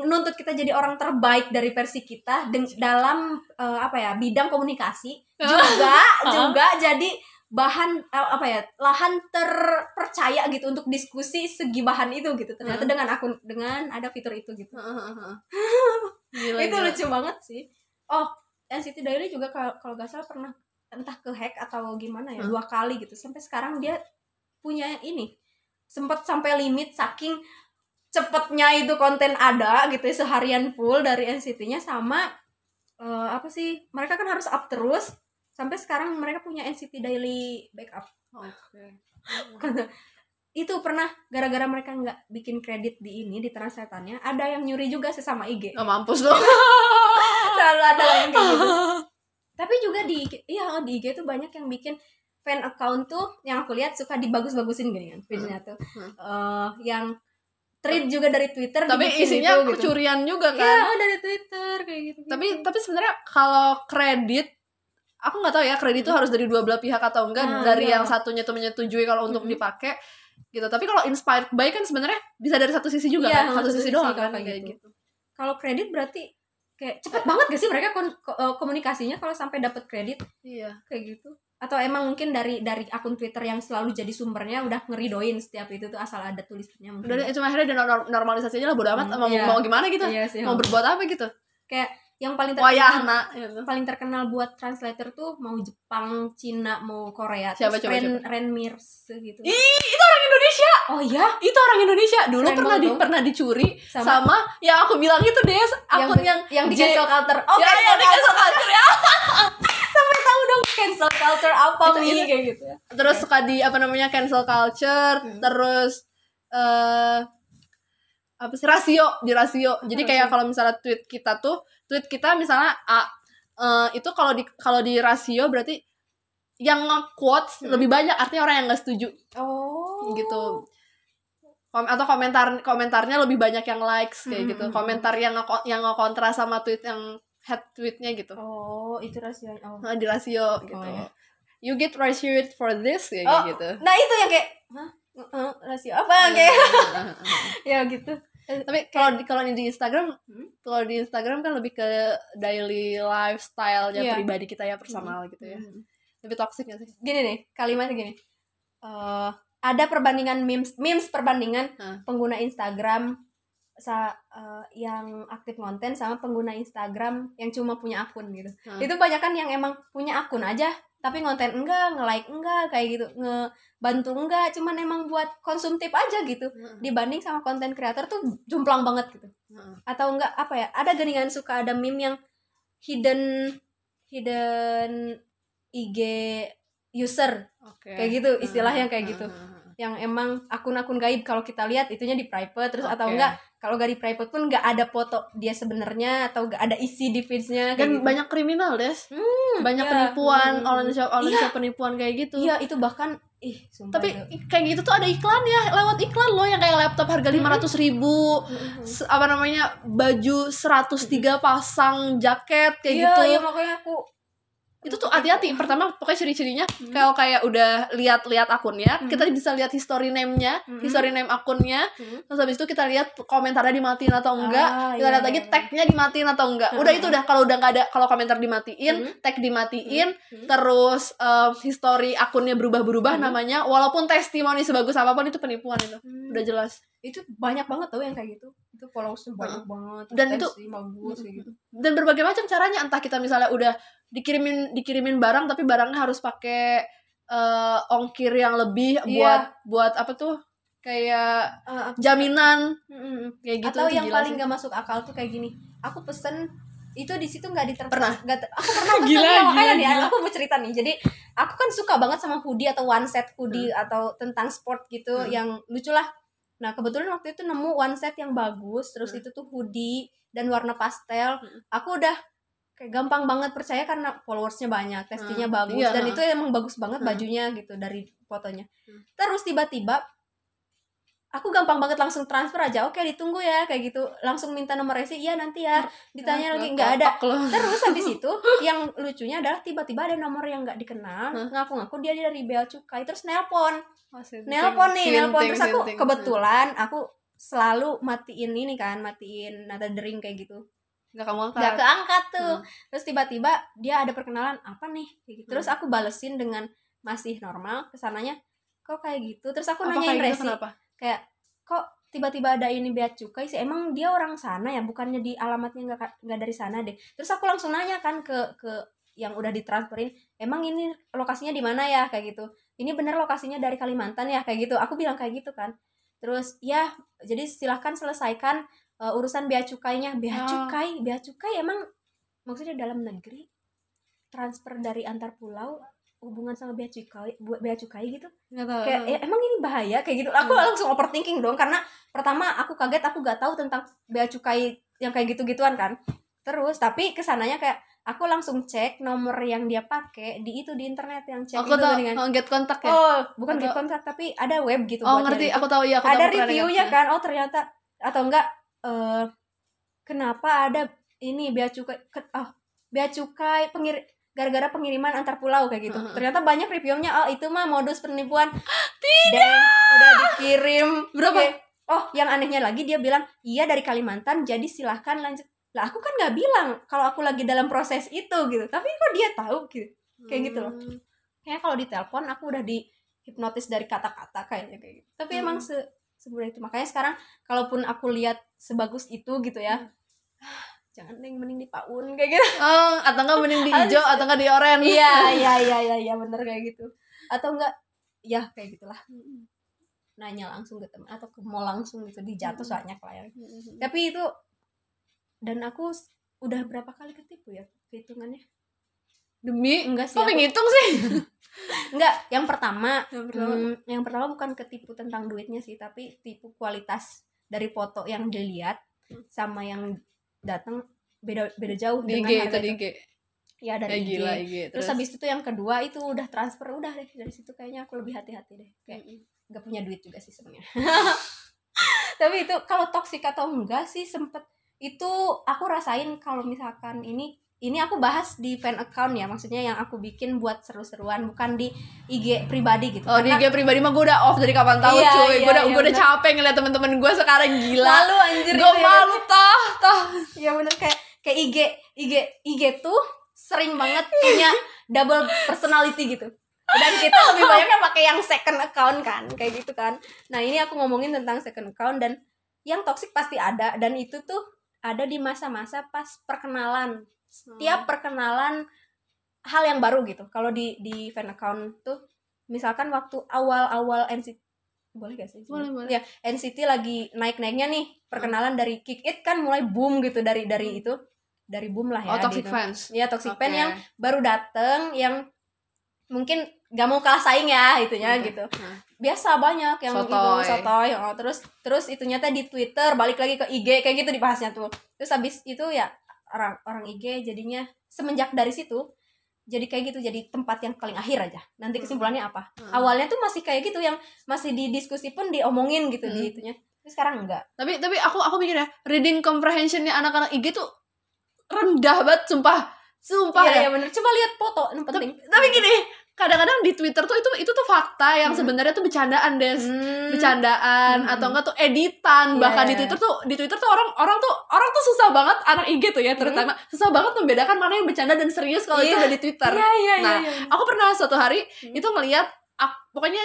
nuntut kita jadi orang terbaik dari versi kita dalam eh, apa ya bidang komunikasi. Juga juga jadi bahan eh, apa ya lahan terpercaya gitu untuk diskusi segi bahan itu gitu ternyata Hmm. dengan akun dengan ada fitur itu gitu Gila, itu gila. lucu banget sih oh NCT Daily juga kalau nggak salah pernah entah ke hack atau gimana ya Hmm. dua kali gitu sampai sekarang dia punya ini sempat sampai limit saking cepetnya itu konten ada gitu ya, seharian full dari NCT-nya sama eh, apa sih mereka kan harus up terus sampai sekarang mereka punya NCT Daily backup Oke. itu pernah gara-gara mereka nggak bikin kredit di ini di translatannya ada yang nyuri juga sesama IG Oh, mampus lu. selalu ada yang kayak gitu tapi juga di iya di IG tuh banyak yang bikin fan account tuh yang aku lihat suka dibagus-bagusin gini kan feednya tuh Hmm. Eh, yang thread juga dari Twitter Tapi isinya itu, gitu. kecurian juga Iya, kan. dari Twitter kayak gitu. Tapi tapi sebenarnya kalau kredit aku nggak tahu ya kredit itu harus dari dua belah pihak atau enggak Hmm. Ah, dari iya. yang satunya tuh menyetujui kalau untuk Mhm. dipakai gitu tapi kalau inspired by kan sebenarnya bisa dari satu sisi juga Iya, kan satu sisi sisi doang kalau kan kayak gitu. gitu kalau kredit berarti kayak cepet banget gak sih mereka eh, komunikasinya kalau sampai dapat kredit iya kayak gitu atau emang mungkin dari dari akun Twitter yang selalu jadi sumbernya udah ngeridoin setiap itu tuh asal ada tulisannya mungkin. udah cuma akhirnya dia nor- normalisasi aja lah bodo amat Hmm, mau iya. mau gimana gitu Iya sih. mau berbuat apa gitu kayak yang paling terkenal gitu. paling terkenal buat translator tuh mau Jepang, Cina, mau Korea. Siapa, Terus coba, Ren, coba? Ren Mears gitu. ih itu orang Indonesia Oh ya, itu orang Indonesia dulu Keren pernah di dong. pernah dicuri Sama- sama, yang aku bilang itu deh akun yang, yang di J- cancel culture. Oh, ya, cancel ya, di cancel culture ya. Sampai tahu dong cancel culture apa Itu- nih itu- kayak gitu ya. terus suka di apa namanya cancel culture Hmm. terus eh apa sih? Rasio di rasio. Jadi kayak kalau misalnya tweet kita tuh tweet kita misalnya a eh, itu kalau di kalau di rasio berarti yang quotes Hmm. lebih banyak artinya orang yang nggak setuju. Oh. gitu. Kom- atau komentar komentarnya lebih banyak yang likes kayak gitu. Mm, mm. komentar yang nge- yang ngekontra sama tweet yang head tweetnya gitu. Oh itu rasio oh. Nah, di rasio gitu. iya. you get ratio for this kayak Oh, gitu. nah itu yang kayak hah? Eh, rasio apa? Kayak ya gitu tapi kalau di kalau di Instagram Hmm? kalau di Instagram kan lebih ke daily lifestyle ya Iya. pribadi kita ya personal gitu ya Hmm. lebih toxic gak sih gini nih kalimatnya gini Eh, ada perbandingan memes memes perbandingan Hah. pengguna Instagram sa eh, yang aktif konten sama pengguna Instagram yang cuma punya akun gitu Hah. itu banyak kan yang emang punya akun aja tapi konten enggak nge like enggak kayak gitu ngebantu enggak cuman emang buat konsumtif aja gitu. Dibanding sama konten kreator tuh jomplang banget gitu. Atau enggak apa ya ada geningan suka ada meme yang hidden hidden IG user? Oke. kayak gitu istilahnya kayak gitu. Heeh, heeh. Yang emang akun-akun gaib kalau kita lihat itunya di private terus atau Oke. enggak kalau gak di private pun nggak ada foto dia sebenarnya atau gak ada isi di feedsnya dan gitu. banyak kriminal des Hmm, banyak iya. penipuan Hmm. online shop online Iya. shop penipuan kayak gitu iya itu bahkan ih sumpah tapi itu. kayak gitu tuh ada iklan ya lewat iklan loh yang kayak laptop harga lima ratus ribu se- apa namanya baju 103 pasang jaket kayak iya, gitu iya makanya aku itu tuh hati-hati pertama pokoknya ciri-cirinya Hmm. kalau kayak udah lihat-lihat akunnya Hmm. kita bisa lihat history name-nya Hmm. history name akunnya Hmm. terus habis itu kita lihat komentarnya dimatiin atau enggak Ah, kita iya, lihat lagi iya. tagnya dimatiin atau enggak udah Hmm. itu udah kalau udah nggak ada kalau komentar dimatiin Hmm. tag dimatiin Hmm. terus eh, history akunnya berubah-berubah Hmm. namanya walaupun testimoni sebagus apa pun itu penipuan itu Hmm. udah jelas itu banyak banget tau yang kayak gitu itu followersnya banyak banget Dan itu- bagus gitu dan berbagai macam caranya entah kita misalnya udah dikirimin dikirimin barang tapi barangnya harus pakai eh, ongkir yang lebih Iya. buat buat apa tuh kayak apa- jaminan Mm-mm. kayak gitu atau yang paling sih. gak masuk akal tuh kayak gini aku pesen itu di situ nggak diter Pernah? nggak ter- aku pernah pesen Gila, ya, makanya gila, nih gila. aku mau cerita nih jadi aku kan suka banget sama hoodie atau one set hoodie atau tentang sport gitu Hmm. yang lucu lah nah kebetulan waktu itu nemu one set yang bagus terus Hmm. itu tuh hoodie dan warna pastel Hmm. aku udah kayak gampang banget percaya karena followersnya banyak testinya Hmm. bagus Iya, dan itu emang bagus banget Hmm. bajunya gitu dari fotonya Hmm. terus tiba-tiba aku gampang banget langsung transfer aja. Oke ditunggu ya kayak gitu. Langsung minta nomor resi iya nanti ya. Ditanya lagi nggak ada. loh. terus habis itu yang lucunya adalah tiba-tiba ada nomor yang nggak dikenal ngaku-ngaku dia dari bea cukai. Terus nelpon. Oh, sinting. nelpon nih nelpon. Terus aku sinting. kebetulan aku selalu matiin ini kan matiin nada dering kayak gitu. Nggak kamu angkat. Nggak keangkat tuh. Hmm. terus tiba-tiba dia ada perkenalan apa nih? Kayak gitu. terus Hmm. aku balesin dengan masih normal ke sananya kok kayak gitu? Terus aku Apa nanyain gitu, resi. kenapa kayak kok tiba-tiba ada ini bea cukai sih? Emang dia orang sana ya bukannya di alamatnya nggak nggak dari sana deh. Terus aku langsung nanya kan ke ke yang udah ditransferin emang ini lokasinya di mana ya? Kayak gitu. Ini bener lokasinya dari Kalimantan ya? Kayak gitu. Aku bilang kayak gitu kan. Terus ya jadi silahkan selesaikan uh, urusan bea cukainya. Oh. bea cukai? Bea cukai emang maksudnya dalam negeri? Transfer dari antar pulau hubungan sama bea cukai bu- bea cukai gitu. Nggak tahu. Kayak ya, emang ini bahaya? Kayak gitu. Aku Hmm. langsung overthinking dong karena pertama aku kaget aku gak tahu tentang bea cukai yang kayak gitu gituan kan. Terus tapi ke sananya kayak aku langsung cek nomor yang dia pakai di itu di internet yang cek aku itu tahu dengan oh, get kontak ya? Oh bukan Atau- get kontak tapi ada web gitu oh buat ngerti. aku tahu ya aku ada reviewnya kan? oh ternyata atau enggak eh kenapa ada ini bea cukai ke, oh bea cukai pengir gara-gara pengiriman antar pulau kayak gitu Heeh. ternyata banyak reviewnya oh itu mah modus penipuan tidak udah dikirim Berapa? Oke. oh yang anehnya lagi dia bilang iya dari Kalimantan jadi silahkan lanjut lah aku kan nggak bilang kalau aku lagi dalam proses itu gitu tapi kok dia tahu gitu kayak gitu loh. Hmm. kayaknya kalau ditelepon aku udah di hipnotis dari kata-kata kayaknya kayak gitu tapi Hmm. emang se semudah itu makanya sekarang kalaupun aku lihat sebagus itu gitu ya jangan deh mending di paun kayak gitu. Oh, atau enggak mending di hijau atau enggak di oranye. iya iya iya iya iya bener kayak gitu. Atau enggak ya kayak gitulah. Nanya langsung ke teman atau ke mall langsung gitu dijatuh Hmm. banyak lah ya. Tapi itu dan aku udah berapa kali ketipu ya kehitungannya? Demi? Enggak sih Kok ngitung sih? enggak yang pertama Yang pertama. Hmm, yang pertama bukan ketipu tentang duitnya sih, tapi tipu kualitas dari foto yang dilihat sama yang datang beda beda jauh di dengan IG itu di. IG. Ya Ya dari IG. gila IG. Terus habis itu yang kedua itu udah transfer udah deh dari situ kayaknya aku lebih hati-hati deh. Kayak Mm. nggak punya duit juga sih sebenarnya. tapi itu kalau toxic atau enggak sih sempet itu aku rasain kalau misalkan ini ini aku bahas di fan account ya maksudnya yang aku bikin buat seru-seruan bukan di IG pribadi gitu. Oh di Karena- IG pribadi mah gue udah off dari kapan tahu Iya, cuy. Iya, Gue udah, iya, gua udah capek ngeliat temen-temen gue sekarang gila. Malu anjir Gue itu ya. malu toh toh. Ya bener. Kayak kayak IG IG IG tuh sering banget punya double personality gitu. Dan kita lebih banyaknya pakai yang second account kan kayak gitu kan. Nah ini aku ngomongin tentang second account dan yang toxic pasti ada. Dan itu tuh ada di masa-masa pas perkenalan setiap perkenalan hal yang baru gitu kalau di di fan account tuh misalkan waktu awal-awal NCT boleh gak sih Boleh, boleh. ya NCT lagi naik-naiknya nih perkenalan dari Kick It kan mulai boom gitu dari dari itu dari boom lah ya Oh toxic gitu. fans ya toxic Oke. fan yang baru dateng yang mungkin gak mau kalah saing ya itunya Oke. gitu Nah. biasa banyak yang Sotoy. itu sotoy oh, terus terus itu nyata di Twitter balik lagi ke IG kayak gitu dibahasnya tuh terus habis itu ya orang orang IG jadinya semenjak dari situ jadi kayak gitu jadi tempat yang paling akhir aja. Nanti kesimpulannya apa? Hmm. awalnya tuh masih kayak gitu yang masih di diskusi pun diomongin gitu di Hmm. itunya. Tapi sekarang enggak. Tapi tapi aku aku mikir ya Reading comprehensionnya anak-anak IG tuh rendah banget sumpah. Sumpah iya, ya. iya bener. Coba lihat foto yang penting. Tapi gini kadang-kadang di Twitter tuh itu itu tuh fakta yang Hmm. sebenarnya tuh bercandaan des Hmm. bercandaan Hmm. atau enggak tuh editan Iya, bahkan iya, di iya. Twitter tuh di Twitter tuh orang orang tuh orang tuh susah banget anak IG tuh ya terutama susah banget membedakan mana yang bercanda dan serius kalau itu Iya. udah di Twitter. iya iya iya, Nah, iya. Aku pernah suatu hari Hmm. itu ngelihat pokoknya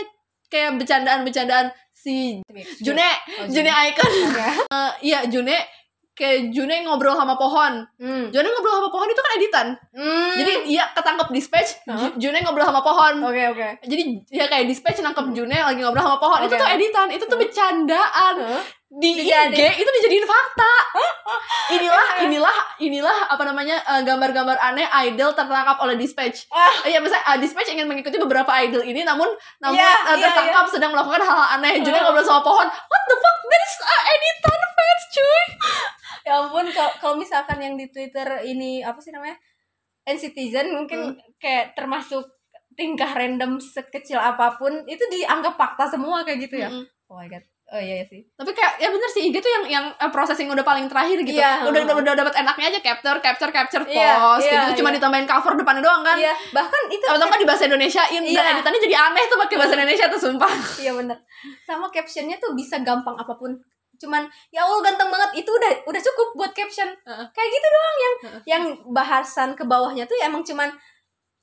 kayak bercandaan-bercandaan si June, Oh, June Icon. Oke. Eh, Iya, June kayak June ngobrol sama pohon. Hmm. June ngobrol sama pohon itu kan editan. Hmm. Jadi iya ketangkep dispatch? Ju- June ngobrol sama pohon. oke oke Jadi ya kayak dispatch nangkep June lagi ngobrol sama pohon. Itu Oke. tuh editan, itu tuh bercandaan. Hah? Di Dijadi- IG itu dijadiin fakta. inilah inilah inilah apa namanya eh, gambar-gambar aneh idol tertangkap oleh dispatch. Ah. Iya, misalnya ah, dispatch ingin mengikuti beberapa idol ini namun namun Iya, eh, iya, tertangkap sedang melakukan hal-hal aneh. June ngobrol sama pohon. What the fuck? That is uh, editan fans, cuy. ya ampun kalau misalkan yang di Twitter ini apa sih namanya N-Citizen mungkin kayak termasuk tingkah random sekecil apa pun itu dianggap fakta semua kayak gitu ya Mm-mm. oh my god oh iya, iya sih Tapi kayak ya bener sih IG tuh yang yang eh, processing udah paling terakhir gitu. Iya, udah, udah udah dapat enaknya aja capture capture capture post Iya, kayak iya, gitu. Cuma iya. ditambahin cover depannya doang kan. iya bahkan itu Atau enggak di bahasa Indonesiain dan Iya. editannya jadi aneh tuh pakai bahasa Indonesia tuh sumpah. iya bener sama captionnya tuh bisa gampang apa pun cuman ya Allah ganteng banget itu udah udah cukup buat caption Heeh. kayak gitu doang yang Heeh. yang bahasan ke bawahnya tuh ya emang cuman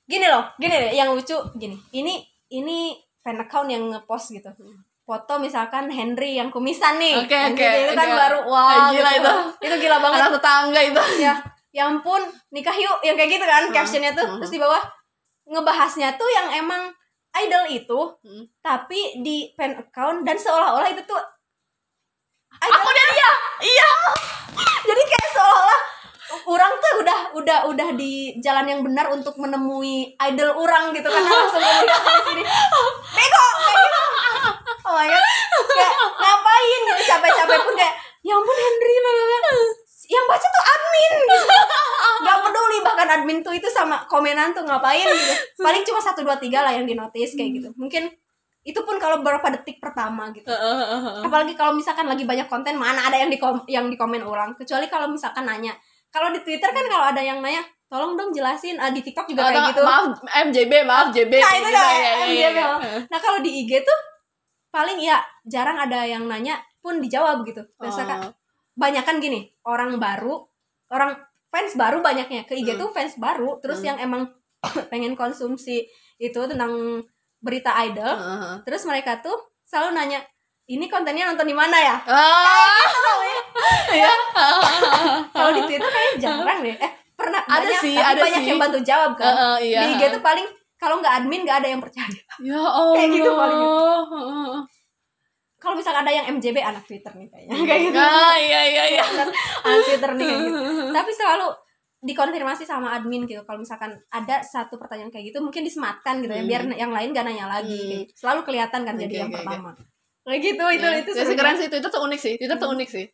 gini loh gini deh yang lucu gini ini ini fan account yang ngepost gitu foto misalkan Henry yang kumisan nih Oke, Yang oke, gitu, itu kan oke. baru wah Eh, gila gitu. itu. itu gila banget Anak tetangga itu. ya ya ampun nikah yuk yang kayak gitu kan Heeh, captionnya tuh heeh. terus di bawah ngebahasnya tuh yang emang idol itu Hmm. tapi di fan account dan seolah-olah itu tuh Aku dia. Iya. Iya. jadi kayak seolah-olah orang tuh udah udah udah di jalan yang benar untuk menemui idol orang gitu. Kan langsung komunikasi di sini bego kayak gitu oh my god. Kayak ngapain gitu capek-capek pun kayak ya ampun Henry bla, bla, bla." yang baca tuh admin nggak peduli bahkan admin tuh itu sama komenan tuh ngapain gitu. Paling cuma satu dua tiga lah yang di notice kayak gitu. Mungkin itu pun kalau beberapa detik pertama gitu apalagi kalau misalkan lagi banyak konten mana ada yang di yang di komen orang kecuali kalau misalkan nanya kalau di Twitter kan kalau ada yang nanya tolong dong jelasin ah, di TikTok juga kayak gitu Maaf MJB, maaf JB. Nah, itu gitu. Iya, iya, MJB. iya. nah kalau di IG tuh paling ya jarang ada yang nanya pun dijawab gitu misalkan Oh. banyak kan gini orang baru orang fans baru banyaknya ke IG Hmm. tuh fans baru terus Hmm. yang emang pengen konsumsi itu tentang berita idol Heeh. terus mereka tuh selalu nanya ini kontennya nonton di mana ya Ah, iya. kalau di Twitter kayaknya jarang deh eh pernah Ada banyak sih, ada banyak sih. yang bantu jawab kan Heeh, iya. di IG tuh paling kalau nggak admin nggak ada yang percaya Ya Allah. Kayak gitu paling. Heeh. kalau misalkan ada yang MJB anak Twitter nih kayaknya kayak gitu Ah, iya iya iya. anak Twitter nih kayak gitu tapi selalu dikonfirmasi sama admin gitu kalau misalkan ada satu pertanyaan kayak gitu mungkin disematkan gitu ya Hmm. biar yang lain gak nanya lagi Hmm. Gitu. selalu kelihatan kan Oke, jadi yang oke, oke. pertama kayak gitu itu Ya, itu ya, seru sih, keren sih Twitter tuh unik sih. Twitter tuh Hmm. unik sih.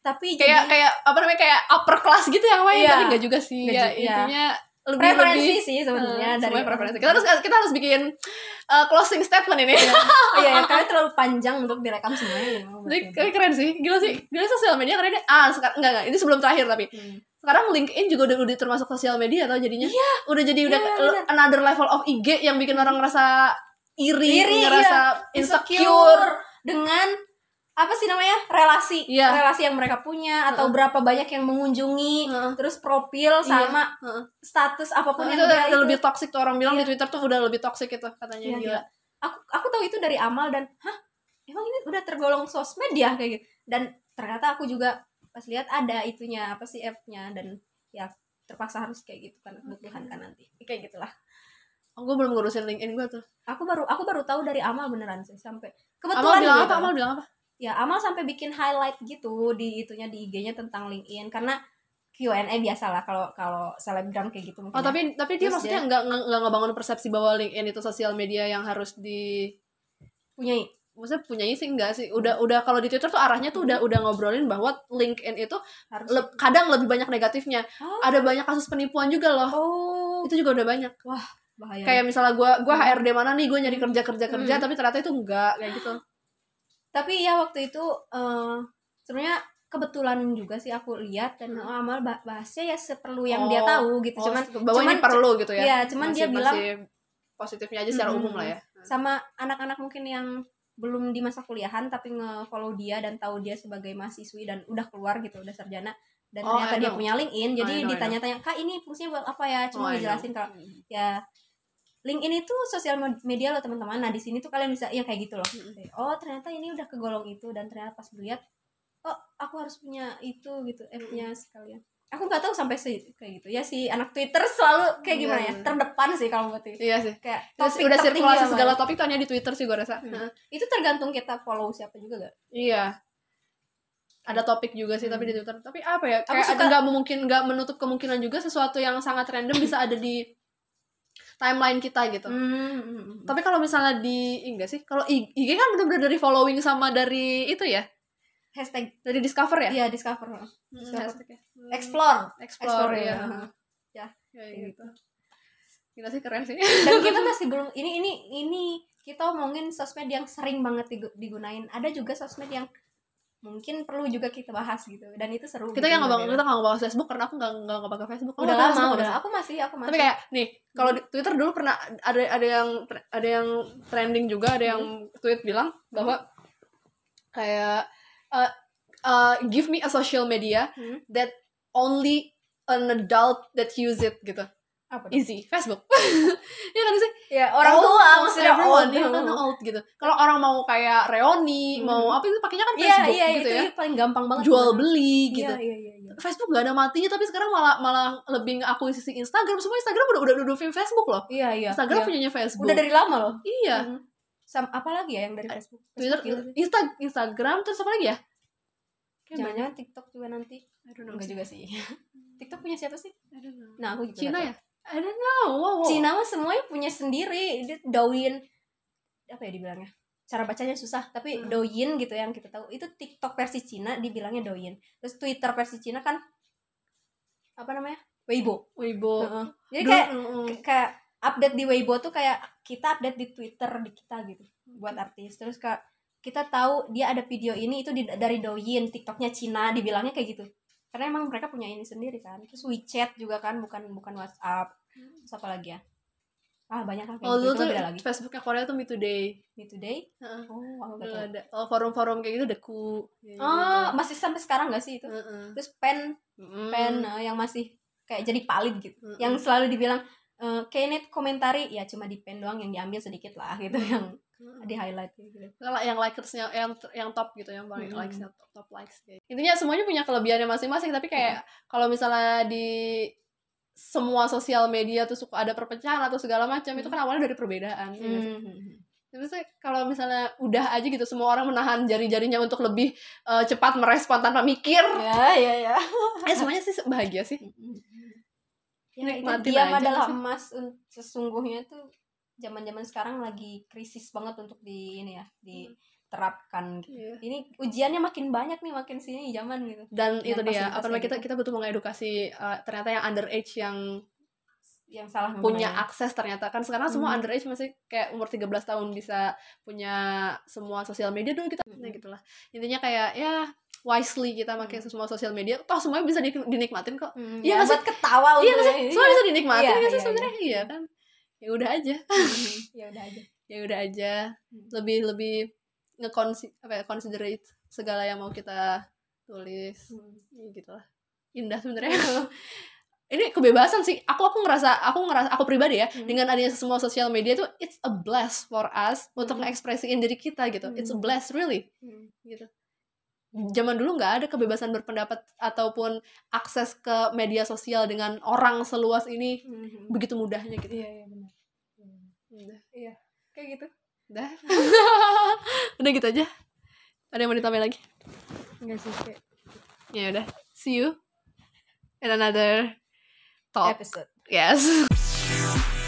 tapi Kayak jadi kayak apa namanya kayak upper class gitu yang main Iya. tapi enggak juga sih. Nggak Ya ju- iya. intinya lebih preferensi lebih sih sebenarnya Eh, dari preferensi. Kita harus kita harus bikin uh, closing statement ini. oh iya ya kalian terlalu panjang untuk direkam semuanya ya, Jadi keren sih, gila sih. Gila sosial media keren deh. Ah, sekarang enggak enggak, ini sebelum terakhir tapi. Hmm. Sekarang LinkedIn juga udah, udah termasuk sosial media tau jadinya. Iya. Udah jadi udah Iya, le- another level of IG yang bikin orang ngerasa iri, Iri, ngerasa iya. insecure. dengan apa sih namanya relasi Iya. relasi yang mereka punya atau Heeh. berapa banyak yang mengunjungi Heeh. terus profil sama Heeh. status apa pun itu yang dia udah itu. lebih toxic tuh orang bilang Iya. di Twitter tuh udah lebih toxic itu katanya Iya, gila. gila. aku aku tahu itu dari amal dan hah emang ini udah tergolong sosmed ya kayak gitu dan ternyata aku juga pas lihat ada itunya apa sih app-nya dan ya terpaksa harus kayak gitu kan kebutuhan kan nanti kayak gitulah Oh, gue belum ngurusin LinkedIn gue tuh. aku baru aku baru tahu dari amal beneran sih sampai Amal kebetulan bilang juga apa? Amal bilang apa? ya Amal sampai bikin highlight gitu di itunya di IG-nya tentang LinkedIn karena Q&A biasa lah kalau kalau selebgram kayak gitu mungkin Oh, ya. tapi tapi dia Terus maksudnya nggak nggak ngebangun persepsi bahwa LinkedIn itu sosial media yang harus di maksudnya punyanya sih enggak sih udah udah kalau di Twitter tuh arahnya tuh udah udah ngobrolin bahwa LinkedIn itu harus le- kadang lebih banyak negatifnya Oh. ada banyak kasus penipuan juga loh oh itu juga udah banyak bahaya kayak misalnya gue gua Hmm. HRD mana nih gue nyari kerja kerja kerja Hmm. tapi ternyata itu enggak kayak gitu tapi ya waktu itu eh sebenarnya kebetulan juga sih aku lihat dan Hmm. Amal bah- bahasnya ya seperlu yang dia Oh. tahu gitu Oh, cuman bahwa cuman ini perlu gitu ya iya, cuman dia bilang- masih positifnya aja secara Hmm. umum lah ya sama anak-anak mungkin yang belum di masa kuliahan tapi nge-follow dia dan tahu dia sebagai mahasiswi dan udah keluar gitu udah sarjana dan Oh, ternyata dia punya LinkedIn jadi I know, I know. ditanya-tanya kak ini fungsinya buat apa ya Oh, cuma know. ngejelasin kalau Hmm. ya LinkedIn itu sosial med- media loh teman-teman nah di sini tuh kalian bisa ya kayak gitu loh Mm-mm. oh ternyata ini udah kegolong itu dan ternyata pas lihat oh aku harus punya itu gitu app-nya sekalian aku nggak tahu sampai se kayak gitu ya si anak Twitter selalu kayak Iya, gimana ya terdepan sih kalau buat itu iya sih kayak Terus topik udah sirkulasi segala topik tuh hanya di Twitter sih gue rasa Hmm. Heeh. itu tergantung kita follow siapa juga gak Iya. Ada topik juga sih tapi di Twitter. Tapi apa ya? Aku Kayak suka- ada nggak memungkin nggak menutup kemungkinan juga sesuatu yang sangat random bisa ada di timeline kita gitu. Hmm. Tapi kalau misalnya di enggak sih? Kalau IG kan bener-bener dari following sama dari itu ya, hashtag dari discover ya. ya discover Hmm, discover. hashtagnya. Hmm, explore explore, Explore, ya. ya. Ya, Ya. gitu. Gila sih keren sih. dan kita masih belum ini ini ini kita omongin sosmed yang sering banget digu- digunain ada juga sosmed yang mungkin perlu juga kita bahas gitu dan itu seru kita gitu, yang nggak Mbak kita nggak ngebahas Facebook karena aku nggak nggak pakai Facebook. Udah lama udah nggak? aku masih aku masih tapi kayak nih kalau di Twitter dulu pernah ada ada yang ada yang trending juga ada yang tweet bilang bahwa kayak uh, uh, give me a social media Hmm. that only an adult that use it gitu apa tuh? easy Facebook ya kan sih ya orang Old, tua maksudnya everyone, old ya kan old gitu kalau orang mau kayak reoni Hmm. mau apa itu pakainya kan iya Facebook iya gitu itu ya paling gampang banget jual sebenarnya. beli Iya, gitu iya iya iya Facebook gak ada matinya tapi sekarang malah malah lebih ngakuisisi Instagram semua Instagram udah udah duduk Facebook loh iya iya Instagram iya. punyanya Facebook udah dari lama loh iya Mhm. Sam, apa lagi ya yang dari Facebook Twitter, Facebook gitu. Insta, Instagram, terus apa lagi ya? Jangan-jangan TikTok juga nanti I don't know. enggak juga sih TikTok punya siapa sih I don't know. nah aku juga Cina ya? I don't know. Wow, wow. Cina mah semuanya punya sendiri dia Douyin apa ya dibilangnya cara bacanya susah tapi Hmm. Douyin gitu yang kita tahu itu TikTok versi Cina dibilangnya Douyin terus Twitter versi Cina kan apa namanya Weibo Weibo. Heeh. jadi Dulu- kayak kayak update di Weibo tuh kayak kita update di Twitter di kita gitu buat artis terus kayak kita tahu dia ada video ini itu di, dari Douyin TikToknya Cina dibilangnya kayak gitu karena emang mereka punya ini sendiri kan terus WeChat juga kan bukan bukan WhatsApp terus apa lagi ya ah banyak kayak Oh, gitu dulu itu tuh lagi Facebooknya Korea tuh Me Today. Me Today Heeh. oh aku ada. Oh, forum-forum kayak gitu Deku. Ya, oh masih sampai sekarang gak sih itu. Heeh. terus pen Mm. pen eh, yang masih kayak jadi palit gitu Mm-mm. yang selalu dibilang eh Kenneth komentari ya cuma di pen doang yang diambil sedikit lah gitu yang Mm. di highlight gitu Kalau yang likersnya yang yang top gitu yang paling Mm-mm. likesnya top, top likes kayak. intinya semuanya punya kelebihannya masing-masing tapi kayak kalau misalnya di semua sosial media tuh suka ada perpecahan atau segala macam itu kan awalnya dari perbedaan ya sih? Hmm. Tapi sih kalau misalnya udah aja gitu semua orang menahan jari-jarinya untuk lebih eh, cepat merespon tanpa mikir ya ya ya eh semuanya sih bahagia sih ya itu Nikmatin diam aja adalah emas un- sesungguhnya tuh zaman-zaman sekarang lagi krisis banget untuk di ini ya diterapkan gitu. Iya. ini ujiannya makin banyak nih makin sini zaman gitu dan Yang itu dia apa namanya kita kita butuh mengedukasi eh, ternyata yang underage yang yang salah punya menggunakan. akses ternyata kan sekarang semua Hmm. underage masih kayak umur 13 tahun bisa punya semua sosial media dulu kita Hmm. nah gitulah intinya kayak ya wisely kita pakai semua sosial media toh semuanya bisa di- dinikmatin kok. Hmm, Iya ya, sih? buat ketawa iya untuk sih? ini. semua bisa dinikmatin Iya, nggak sih iya, sebenarnya? iya. Kan? Ya udah aja. Ya udah aja. Ya udah aja. Hmm. lebih lebih ngekonsi apa ya considerate segala yang mau kita tulis. Ya gitu lah indah sebenarnya. Ini kebebasan sih. Aku aku ngerasa aku ngerasa aku pribadi ya Hmm. dengan adanya semua sosial media itu it's a bless for us untuk Hmm. mengekspresiin diri kita gitu. It's a Hmm. bless really. Hmm. gitu zaman dulu nggak ada kebebasan berpendapat ataupun akses ke media sosial dengan orang seluas ini Hmm. begitu mudahnya gitu. Iya iya benar. Udah kayak gitu. Udah udah gitu aja. Ada yang mau ditambahin lagi? Enggak sih kayak ya udah. See you in another talk. Episode. Yes